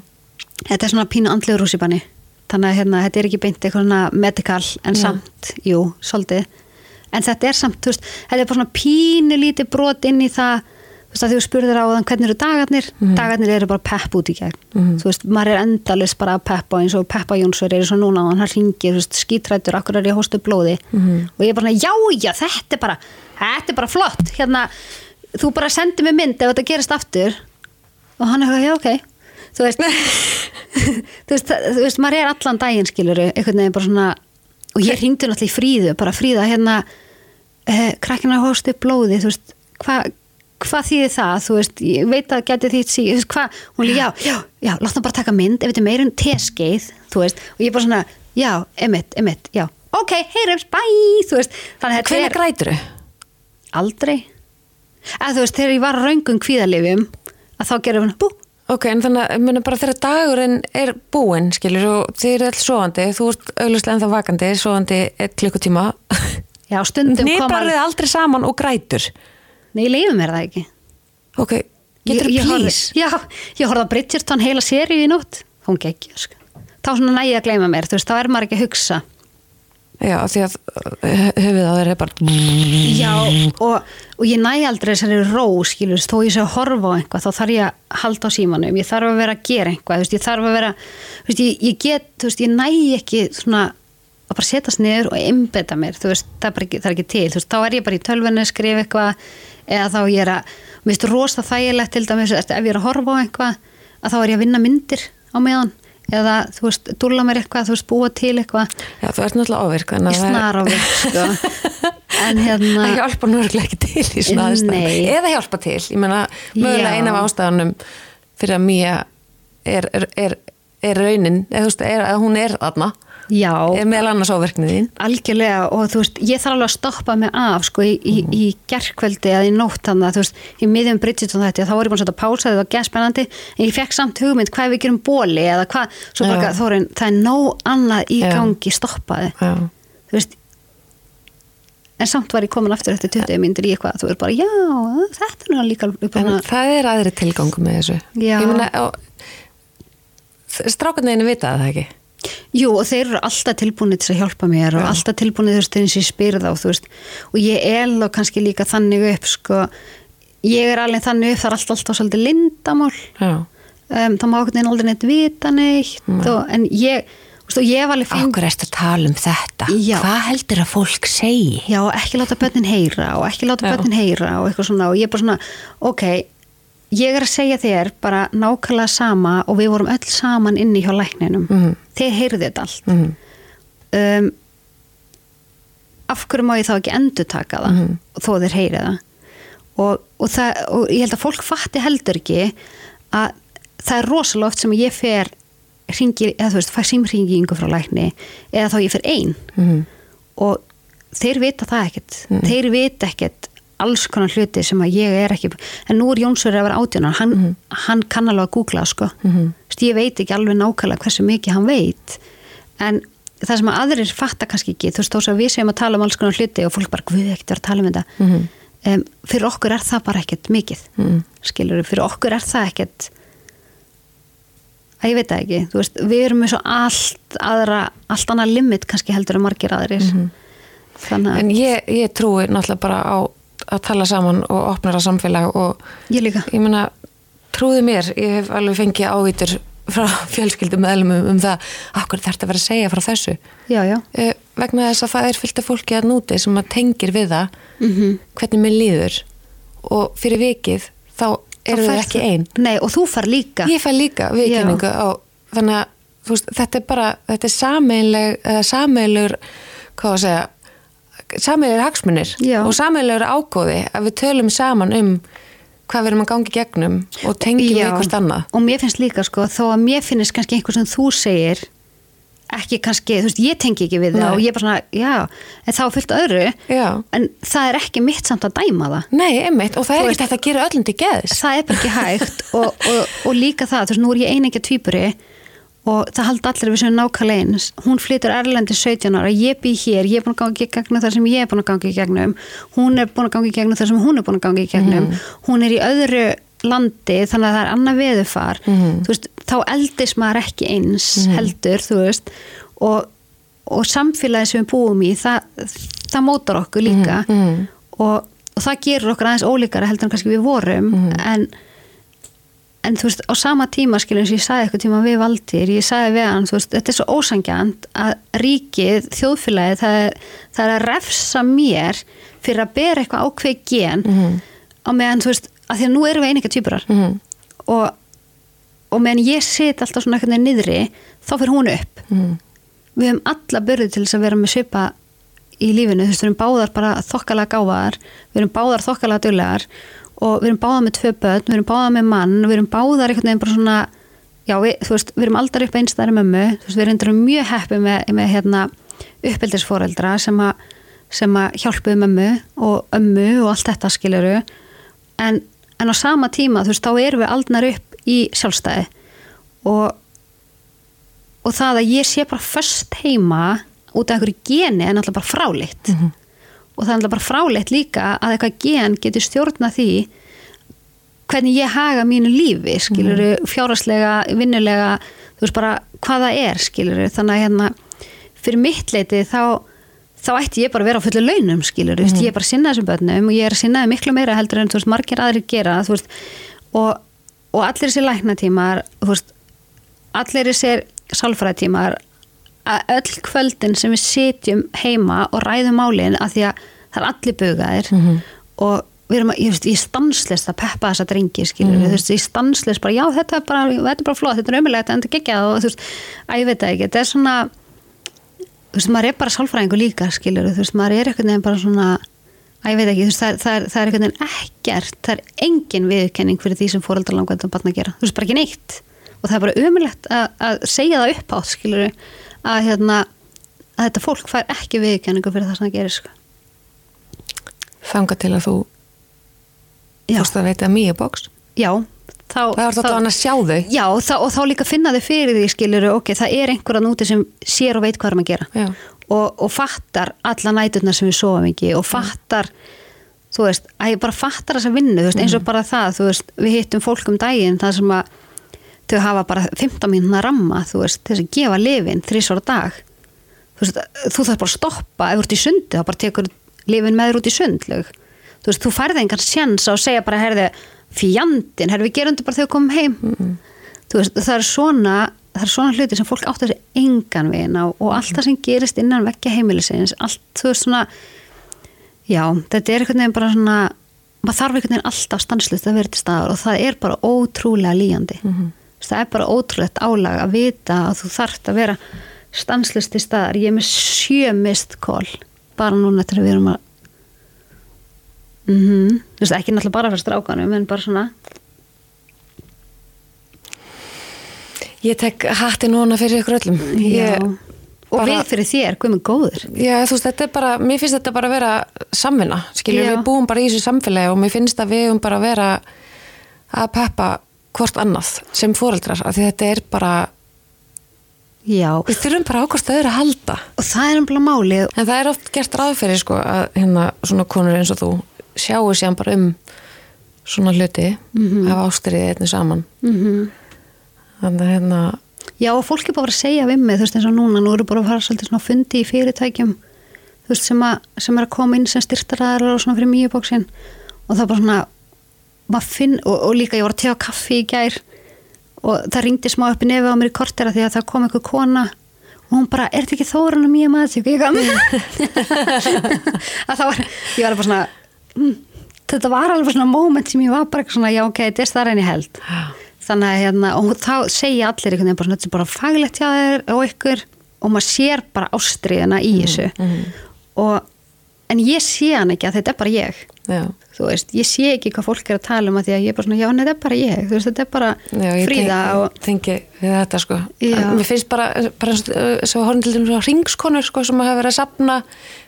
þetta er svona pínu andlegur rússipanni þannig að hérna, þetta er ekki beint eitthvað svona medical en Já. samt, jú, svolítið en þetta er samt, þú veist, þetta er bara svona pínu lítið brot inn í það þú veist að þú spurðir á þann hvernig eru dagarnir. Dagarnir eru bara pepp út í gegn. Þú veist, maður er endalist bara að peppa eins og Peppa Jónsver er svo núna og hann ringir, skítrættur, akkur er ég að hóstu blóði? Og ég er bara, já, já, þetta er bara þetta er bara flott, hérna þú bara sendir mig mynd ef þetta gerist aftur. Og hann er já, ok. Þú veist, (laughs) þú veist, það- þú veist, maður er allan daginn skiluru, einhvern veginn bara svona og ég hringdi náttúrulega í fríðu, bara fríða hérna, eh, krakkina hóstu blóði, þú veist, hvað hvað þýðir það, þú veist, ég veit að geti því þú veist, hvað, hún líka, já, já, já látt hann bara taka mynd, ef þetta er meira en teskeið þú veist, og ég bara svona, já, emitt, emitt, já, ok, heyrums, bye þú veist, þannig að er grætur þau? aldrei. Að þú veist, þegar ég var á raungum kvíðalifjum að þá gerum við, bú, Ok, en þannig að muni bara þegar dagurinn er búinn, skilur, og þið eru alls sofandi, þú ert auðvitað ennþá vakandi, sofandi eitt klukkutíma. já, stundum koma Nýbrarðið aldrei saman og grætur. nei, ég leiði mér það ekki Ok, getur þú please? Já, ég horfði á Bridgerton heila seríu í nótt hún geggja, sko þá svona nægi að gleyma mér, þú veist, þá er maður ekki að hugsa Já, því að uh, höfuð á þeir er bara... Já, og, og ég næ aldrei þessari ró, skilur, þó ég sé að horfa á eitthvað, þá þarf ég að halda á símanum, ég þarf að vera að gera eitthvað, þú veist, ég þarf að vera, veist, ég, ég get, þú veist, ég næ ekki svona að bara setjast niður og einbeta mér, þú veist, það er, ekki, það er ekki til, þú veist, þá er ég bara í tölvunni að skrifa eitthvað, eða þá ég er að, mér finnst rosa þægilegt til dæmis, ef ég er að horfa á eitthvað, að þá er ég að vinna myndir á meðan, eða, þú veist, dúlla mér eitthvað, þú veist, búa til eitthvað, Já, þú ert náttúrulega ávirk, ég snar á mig, sko, (laughs) en hérna... Það hjálpa nú örugglega ekki til í svona Nei. aðstæðum. Eða hjálpa til. Ég meina, mögulega eina af ástæðanum fyrir að Mía er, er, er, er raunin, eða þú veist, er, að hún er þarna, Já, er meðal annars áverknið þín. algjörlega og þú veist, ég þarf alveg að stoppa mig af sko í, í, í gerkveldi eða í nótt þannig að þú veist, í miðjum Bridgerton þetta þá var ég búin að setja pása, þetta var gæspennandi en ég fekk samt hugmynd hvað við gerum bóli eða hvað, svo bara þórin það er nóg annað í Já. gangi stoppaði, Já. þú veist en samt var ég komin aftur eftir 20 myndir í eitthvað, þú er bara, já þetta er líka En það er aðri tilgangu með þessu. Já. Ég meina, strákarneginu vita það ekki. Jú og þeir eru alltaf tilbúinir til að hjálpa mér og Já. alltaf tilbúinir þú veist eins og ég spyr þá þú veist og ég er þá kannski líka þannig upp sko, ég er alveg þannig upp það er alltaf alltaf svolítið lindamál um, það má okkur neina aldrei neitt vita neitt og, en ég, og ég hef alveg fengið Akkur ertu að tala um þetta? Já. Hvað heldur að fólk segi? já, ekki láta börnin heyra og ekki láta börnin heyra og eitthvað svona og ég er bara svona, ok ég er að segja þér bara nákvæmlega sama og við vorum öll saman inni hjá lækninum Mhm. þeir heyrðu þetta allt Mm. um, af hverju má ég þá ekki endur taka það Mhm. þó þeir heyri það og, og, það og ég held að fólk fatti heldur ekki að það er rosalega oft sem ég fer ringir, eða þú veist, fær símringingu frá lækni eða þá ég fer ein Mm. og þeir vita það ekkert Mhm. þeir vita ekkert alls konar hluti sem að ég er ekki en nú er Jónsur að vera átjónar hann, Mhm. hann kann alveg að googla sko Mhm. Vist, ég veit ekki alveg nákvæmlega hversu mikið hann veit en það sem að aðrir fatta kannski ekki, þú veist þó sem við segjum að tala um alls konar hluti og fólk bara, guð ekkert að tala um þetta Mhm. um, fyrir okkur er það bara ekkert mikið Mhm. skilur fyrir okkur er það ekkert að ég veit það ekki þú veist, við erum með svo allt aðra, allt annað limit kannski heldur en margir aðrir þannig að En ég, ég trúi náttúrulega bara á að tala saman og opnara samfélag og ég líka. ég meina, trúði mér, ég hef alveg fengið ávítur frá (laughs) fjölskyldum meðlum um, það, akkur þarf að vera að segja frá þessu? Já, já, uh, vegna þess að það er fyllt af fólki að núti sem að tengir við það mm hvernig mér líður. Og fyrir vikið þá eru þau ekki einn nei, og þú far líka. Ég fæ líka viðkynningu á þannig að veist, þetta er bara þetta er sameinlegur hvað að segja sameinlegur hagsmunir Já. og sameinlegur ágóði að við tölum saman um hvað við erum að gangi gegnum og tengjum við eitthvað annað og mér finnst líka sko þó að mér finnst kannski einhver sem þú segir ekki kannski, þú veist, ég tengi ekki við það Nei. og ég er bara svona, já, en þá fullt öðru Já. en það er ekki mitt samt að dæma það Nei, einmitt, og það er þetta að gera öllum til geðs það er ekki hægt og, og, og líka það, þú veist, nú er ég einengja týpuri og það haldi allir við sem nákvæmlega eins. Hún flytur Erlendi 17 ára. Ég bý hér, ég er búin að gangi í gegnum það sem ég er búin að gangi í gegnum. Hún er búin að gangi í gegnum það sem hún er búin að gangi í gegnum. Hún er í öðru landi þannig að það er annað veðufar Mhm. þú veist, þá eldist maður ekki eins heldur, þú veist. Og, og samfélagi sem við búum í það, það mótar okkur líka. Mhm. og, og það gerur okkur aðeins ólíkara heldur en kannski við vorum. En en þú veist, á sama tíma eins og ég sagði eitthvað tíma við valdir, ég sagði við hann þú veist, þetta er svo ósangjant að ríkið, þjóðfélagið, það er, það er að refsa mér fyrir að bera eitthvað ákveð gen Mhm. á meðan, þú veist, að því að nú erum við eininga týpurar Mhm. og og meðan ég sit alltaf svona eitthvað niðri þá fyrir hún upp mm. við höfum alla börði til þess að vera með svipa í lífinu, þú veist, við erum báðar bara þokkalega gáfaðar, við erum báðar þokkalega duglegar og við erum báðar með tvö börn, við erum báðar með mann, við erum báðar einhvern veginn bara svona, já, við, þú veist, við erum aldrei upp einstæðari mömmu, þú veist, við erum mjög heppið með, með hérna uppeldisforeldra sem að að hjálpuðu mömmu og ömmu og allt þetta skiluru en, en á sama tíma, þú veist, þá erum við aldnar upp í sjálfstæði. Og og það að ég sé bara först heima út af einhverju geni er náttúrulega bara fráleitt. Mhm. Og það er bara fráleitt líka að eitthvað gen getur stjórna því hvernig ég haga mínu lífi skiluru, fjáraslega, vinnulega þú veist bara hvað það er skiluru, þannig að hérna fyrir mitt leiti þá þá ætti ég bara að vera á fullu launum skilur mm. ég er bara að sinna þessum börnum og ég er að sinna þeim miklu meira heldur en þú veist, margir aðrir gera veist, og, og allir þessi læknatímar þú veist, allir þessi sálfræðtímar að öll kvöldin sem við sitjum heima og ræðum málin að því að það er allir bugaðir Mhm. og við erum að, ég veist, ég stanslist að peppa þessa drengi, skilur Mhm. við, þú veist, ég stanslist bara, já, þetta er bara, þetta er bara flott, þetta er ömulegt, en þetta er geggjað og þú veist, að ég veit það ekki, þetta er svona þú veist, maður er bara sálfræðingur líka, skilur þú veist, maður er einhvern veginn bara svona að ég veit ekki, þú veist, það, það, er, er einhvern veginn ekkert, það er engin viðkenning fyrir því sem fóreldrar langvænt að batna gera, þú veist, bara ekki neitt. Og það er bara umulegt að, að segja það upp átt, skilur að hérna, að þetta fólk fær ekki viðkenningu fyrir það sem það gerir, sko. Þanga til að þú fórst að veita mýja bóks. já, þá Það var þetta að sjá þau. Já, þá, og þá líka finna þau fyrir því, skilur ok, það er einhverja núti sem sér og veit hvað er um að gera og, og fattar alla næturnar sem við sofum ekki og fattar þú veist, að ég bara fattar þessa vinnu veist, eins og bara það, þú veist, við hittum fólk um daginn það sem að þau hafa bara 15 mínúna ramma, þú veist þess að gefa lifin þrísvara dag. Þú veist, þú þarf bara að stoppa ef þú ert í sundi, þá bara tekur lifin með þér út í sundlög þú veist, þú færði engan sjans á að segja bara, herði, fjandinn, herði, við þetta bara þegar við komum heim. Þú veist, það er svona það er svona hluti sem fólk átt að þessi engan veginn á og allt það sem gerist innan vekkja heimilisins, allt, þú veist svona já, þetta er einhvern veginn bara svona maður þarf einhvern veginn alltaf stanslust að vera til staðar og það er bara ótrúlega líjandi. Mhm. Það er bara ótrúlegt álag að vita að þú þarft að vera stanslust til staðar, ég er með sjö mist kól, bara núna til að við erum að mhm, þú veist, ekki náttúrulega bara fyrir strákanum en bara svona Ég tek hatti núna fyrir ykkur öllum. Ég, og bara- við fyrir þér, hvað með góður. Já, þú veist, þetta er bara, mér finnst þetta bara að vera samvinna, skiljum við búum bara í þessu samfélagi og mér finnst að við um bara að vera að peppa hvort annað sem foreldrar, af því þetta er bara, já, við þurfum bara ákvæmst öðru að halda. og það er umblá málið En það er oft gert ráð fyrir sko að hérna svona konur eins og þú sjáu sér bara um svona hluti Mhm. af ástriði einnig saman. mm Þannig að hérna, já, og fólk er bara að segja við mig, þú veist eins og núna nú eru bara að fara svolítið svona fundi í fyrirtækjum þú veist, sem, að, sem er að koma inn sem styrtaræðar og svona fyrir mýjubóksin og það er bara svona finn, og, og líka ég var að tega kaffi í gær og það ringdi smá upp í nefi á mér í kortera því að það kom einhver kona og hún bara, er þetta ekki þórun og mjög maður gaf að það var, ég var bara svona hm, þetta var alveg svona moment sem ég var bara svona, já ok, þetta er en ég held. Þannig að hérna, og þá segja allir einhvern veginn bara þetta er bara faglegt hjá þér og ykkur. Og maður sér bara ástriðina í þessu. og, en ég sé hann ekki að þetta er bara ég já, þú veist, ég sé ekki hvað fólk er að tala um að því að ég er bara svona, já, nei, þetta er bara ég þú veist, þetta er bara já ég fríða og tengi við þetta sko. Mér finnst bara, bara svo horfum til þeim ringskonur sko sem hafa verið að sapna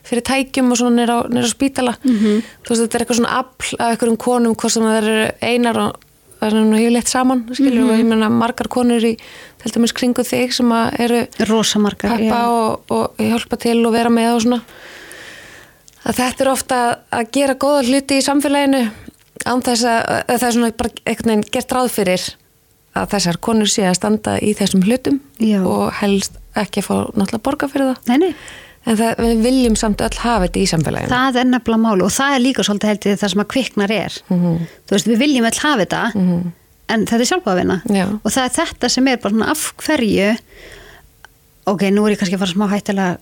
fyrir tækjum og svona nýra á, á spítala. Mhm. Þú veist, þetta er eitthvað svona afl af einhverjum konum, hvort sem það eru einar og það er nú yfirleitt saman, skilur Mhm. og ég meina margar konur í, til dæmis kringu þig sem að eru peppa og, og hjálpa til og vera með og svona að þetta er ofta að gera góða hluti í samfélaginu án þess að, að það er svona bara einhvern veginn gert ráð fyrir að þessar konur sé að standa í þessum hlutum Já. og helst ekki að fá náttúrulega borga fyrir það nei, nei, en það, við viljum samt öll hafa þetta í samfélaginu það er nefnilega máli og það er líka svolítið held ég það sem að kviknar er Mhm. þú veist, við viljum all hafa þetta en þetta er sjálfbáðvinna Já. og það er þetta sem er bara svona af hverju ok, nú er ég kannski að fara smá hættilega,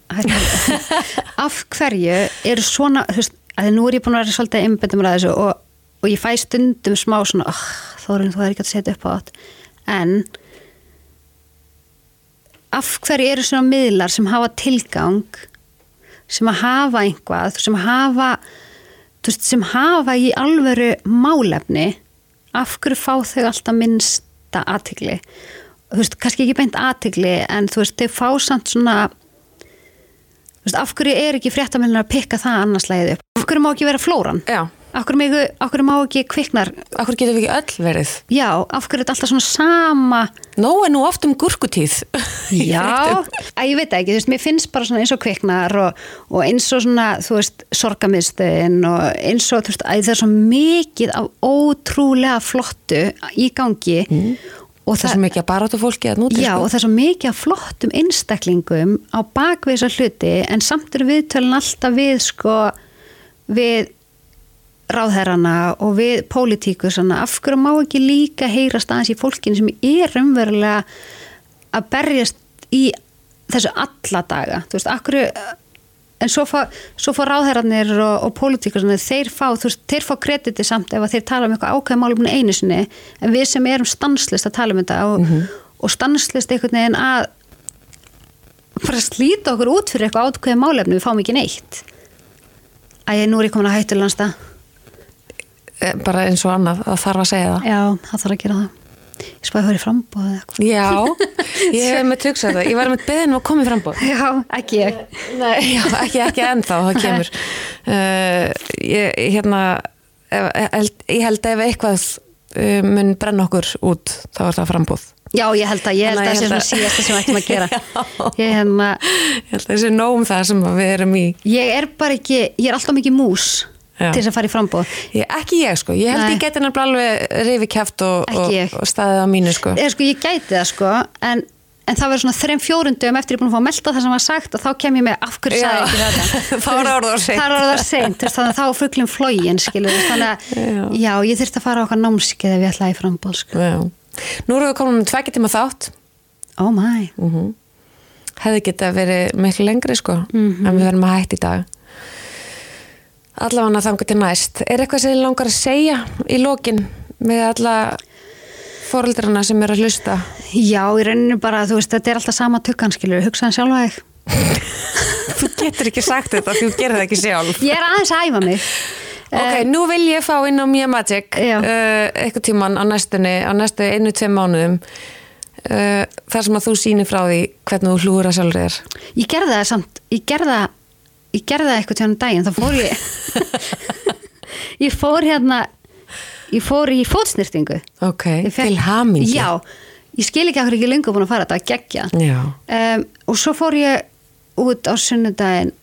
(laughs) af hverju eru svona þú veist, að nú er ég búin að vera svolítið einbindum að þessu og, og ég fæ stundum smá svona oh, þórin þú er ekki að setja upp á þetta en af hverju eru svona miðlar sem hafa tilgang sem að hafa einhvað sem hafa veist, sem hafa í alvöru málefni af hverju fá þau alltaf minnsta aðtigli þú veist, kannski ekki beint aðtigli en þú veist, þau fá samt svona þú veist, af hverju er ekki fréttamilnar að pikka það annarslæðið upp? Af hverju má ekki vera flóran? Já, af hverju, megu, af hverju má ekki kviknar akkur getum við ekki öll verið? Já, af hverju er þetta alltaf svona sama Nó er nú oft um gúrkutíð. Já, að (laughs) ég veit ekki, þú veist, mér finnst bara svona eins og kviknar og, og eins og svona, þú veist, sorgamiðstöðin og eins og, þú veist, að það er svo mikið af ótrúlega flottu í gangi og Það er svo mikið að baráta fólki að núti Já, og það er svo mikið af flottum einstaklingum á bakvið þessa hluti en samt eru viðtölun alltaf við sko, við ráðherrana og við pólitíkusana, af hverju má ekki líka heyrast aðeins í fólkinu sem er umverulega að berjast í þessu alla daga, þú veist, hverju en svo fá, fá ráðherranir og, og pólitíkusana, þeir fá fá krediti samt ef að þeir tala um eitthvað ákveð málumni einu sinni, en við sem erum stanslist að tala um þetta og, og stanslist einhvern veginn að bara slíta okkur út fyrir eitthvað ákveð málefni, við fáum ekki neitt. Æ, nú er ég komin að hættulegasta Eh, Bara eins og annað, það þarf að segja það. Já, það þarf að gera það Ég spáði að höra í frambóð eða eitthvað. Já, (laughs) ég hef með tugsað það. Ég var með beðin og komið frambóð Já, ekki ég. Nei, (laughs) já, ekki, ekki ennþá, það kemur. Uh, ég, hérna ef, held, ég held að ef eitthvað uh, mun brenna okkur út þá er það frambóð Já, ég held að, ég held að það sé að svona að- síðasta sem við ættum að gera. (laughs) Ég, hérna, Ég held að þessi nóg um það sem við erum í. Ég er bara ekki, ég er alltaf mikið mús Já. til þess að fara í frambóð ég, Ekki ég sko, ég held Nei. ég geti nefnilega alveg rifi kæft og, og, og staðið á mínu sko Eða sko, ég gæti það sko en, en það verður svona þreim fjórundum eftir ég er búin að fá að melda það sem var sagt og þá kem ég með af hverju sagði ekki þetta (laughs) Þá er of seint. Er of seint, þannig að þá er fuglinn flógin þannig að Já. já, ég þurfti að fara á okkar námskeið ef ég ætlaði í frambóð sko. Nú erum við komin með tvekki tíma þátt Oh my hefði geta verið miklu lengri sko Mhm. en við verðum að hætta í dag allavega þangur til næst. Er eitthvað sem þið langar að segja í lokin með alla foreldrarna sem eru að hlusta? Já, í rauninu bara, þú veist, þetta er alltaf sama tukkan skilur, hugsaðan sjálfa þig. (laughs) Þú getur ekki sagt þetta þú gerir það ekki sjálf. Ég er aðeins að æfa mig. Ok, nú vil ég fá inn á Mia Magic uh, eitthvað tíman á næstunni á næstu einu, tveim mánuðum. Uh, þar sem að þú sýnir frá því hvernig þú hlúur að sjálfur þér. Ég gerði það samt, ég gerði það ég gerði það eitthvað tjónum daginn þá fór ég (laughs) ég fór hérna ég fór í fótsnýrtingu ok, til hamingju. Já, ég skil ekki að hverju ekki lengur búin að fara þetta að gegja um, og svo fór ég út á sunnudaginn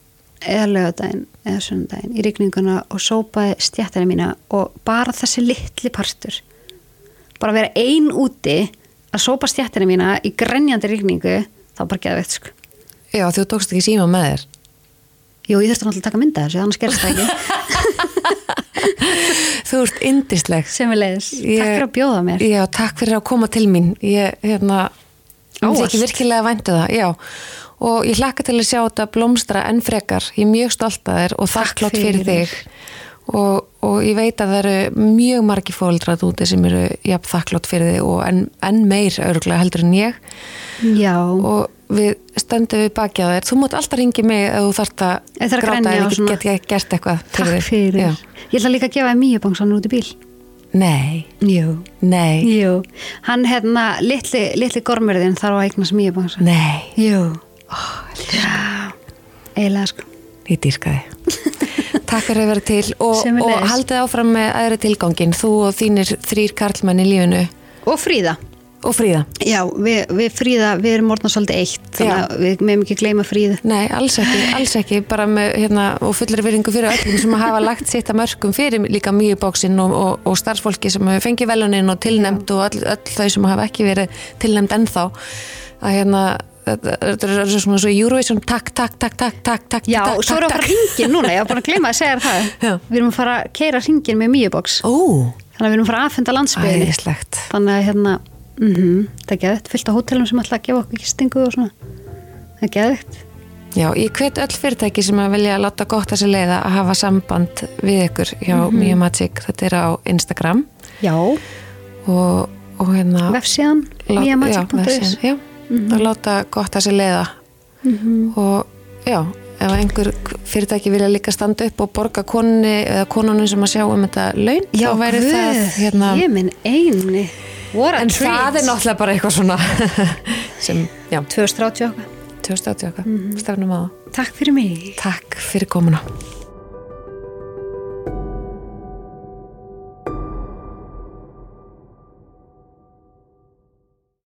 eða lögadaginn eða sunnudaginn í rigninguna og sópaði stjættina mína og bara þessi litli partur. Bara vera ein úti að sópa stjættina mína í grenjandi rigningu þá bara geða veitt sko. Já, þú tókst ekki síma með þér Jú, ég þurfti náttúrulega að taka mynda þessu, annars gerist það ekki. (laughs) Þú ert indisleg sem við leiðis. Takk fyrir að bjóða mér. Já, takk fyrir að koma til mín. Ég, hérna Ég þykki virkilega væntu það, já. Og ég hlakka til að sjá þetta blómstra enn frekar. Ég er mjög stolt að þér og þakklátt fyrir, fyrir. þig. Og, og ég veit að það eru mjög margi fóldrat úti sem eru jafn þakklátt fyrir þig og enn, enn meir örgulega heldur en ég. Já, og við stöndum við baki á þér Þú mátt alltaf ringi mig ef þú þarft Ef að gráta eða ekki get ég gert eitthvað takk fyrir. Já. Ég ætla líka að gefa þér mýjubangsan út í bíl. Nei, Jú. nei, Jú. Hann hérna, litli, litli gormurðin þarf að eignast mýjubangsan. nei Jú. Já. Eiginlega sko. Ég dýrka þig. (laughs) Takk fyrir að vera til og, og haldið áfram með aðri tilgangin, þú og þínir þrýr karlmenn í lífinu Og Fríða. Og Fríða. Já, við, við Fríða, við erum orðna svolítið eitt, þannig Já. að við meðum ekki gleyma Fríðu. Nei, alls ekki, alls ekki, bara með hérna, og fullri virðingu fyrir öllum sem hafa lagt sitt að mörgum fyrir líka mjögbóksinn og, og, og starfsfólki sem hefur fengið velunin og tilnæmt og öll, öll þau sem hafa ekki verið tilnæmt ennþá að hérna þetta er svona svo Eurovision takk, takk, takk, takk, takk, takk Já, takk, svo erum við að fara hringin núna, ég var búin að gleyma að segja það. (laughs) Já. Við erum að fara að keira hringin með mýjuboks. Ó, Þannig að við erum að fara að aðfenda æðislegt þannig að hérna mm það er geðvægt, fullt á hótelum sem að gefa okkur kistingu og svona. Það er geðvægt Já, ég hvet öll fyrirtæki sem að vilja láta gott að sér leiða að hafa samband við ykkur hjá mm Mhm. Magic, þetta er á Instagram. Já, og, og hérna vefsíðan Miamagic.is. já, vefsíðan, já, og láta gott að sér leiða. Og já ef einhver fyrirtæki vilja líka standa upp og borga konni eða konunum sem að sjá um þetta laun Já, þá væri það hérna, ég minn eini en treat. það er náttúrulega bara eitthvað svona (laughs) sem, já, 2030 okkar 2080 okkar stefnum á Takk fyrir mig. Takk fyrir komuna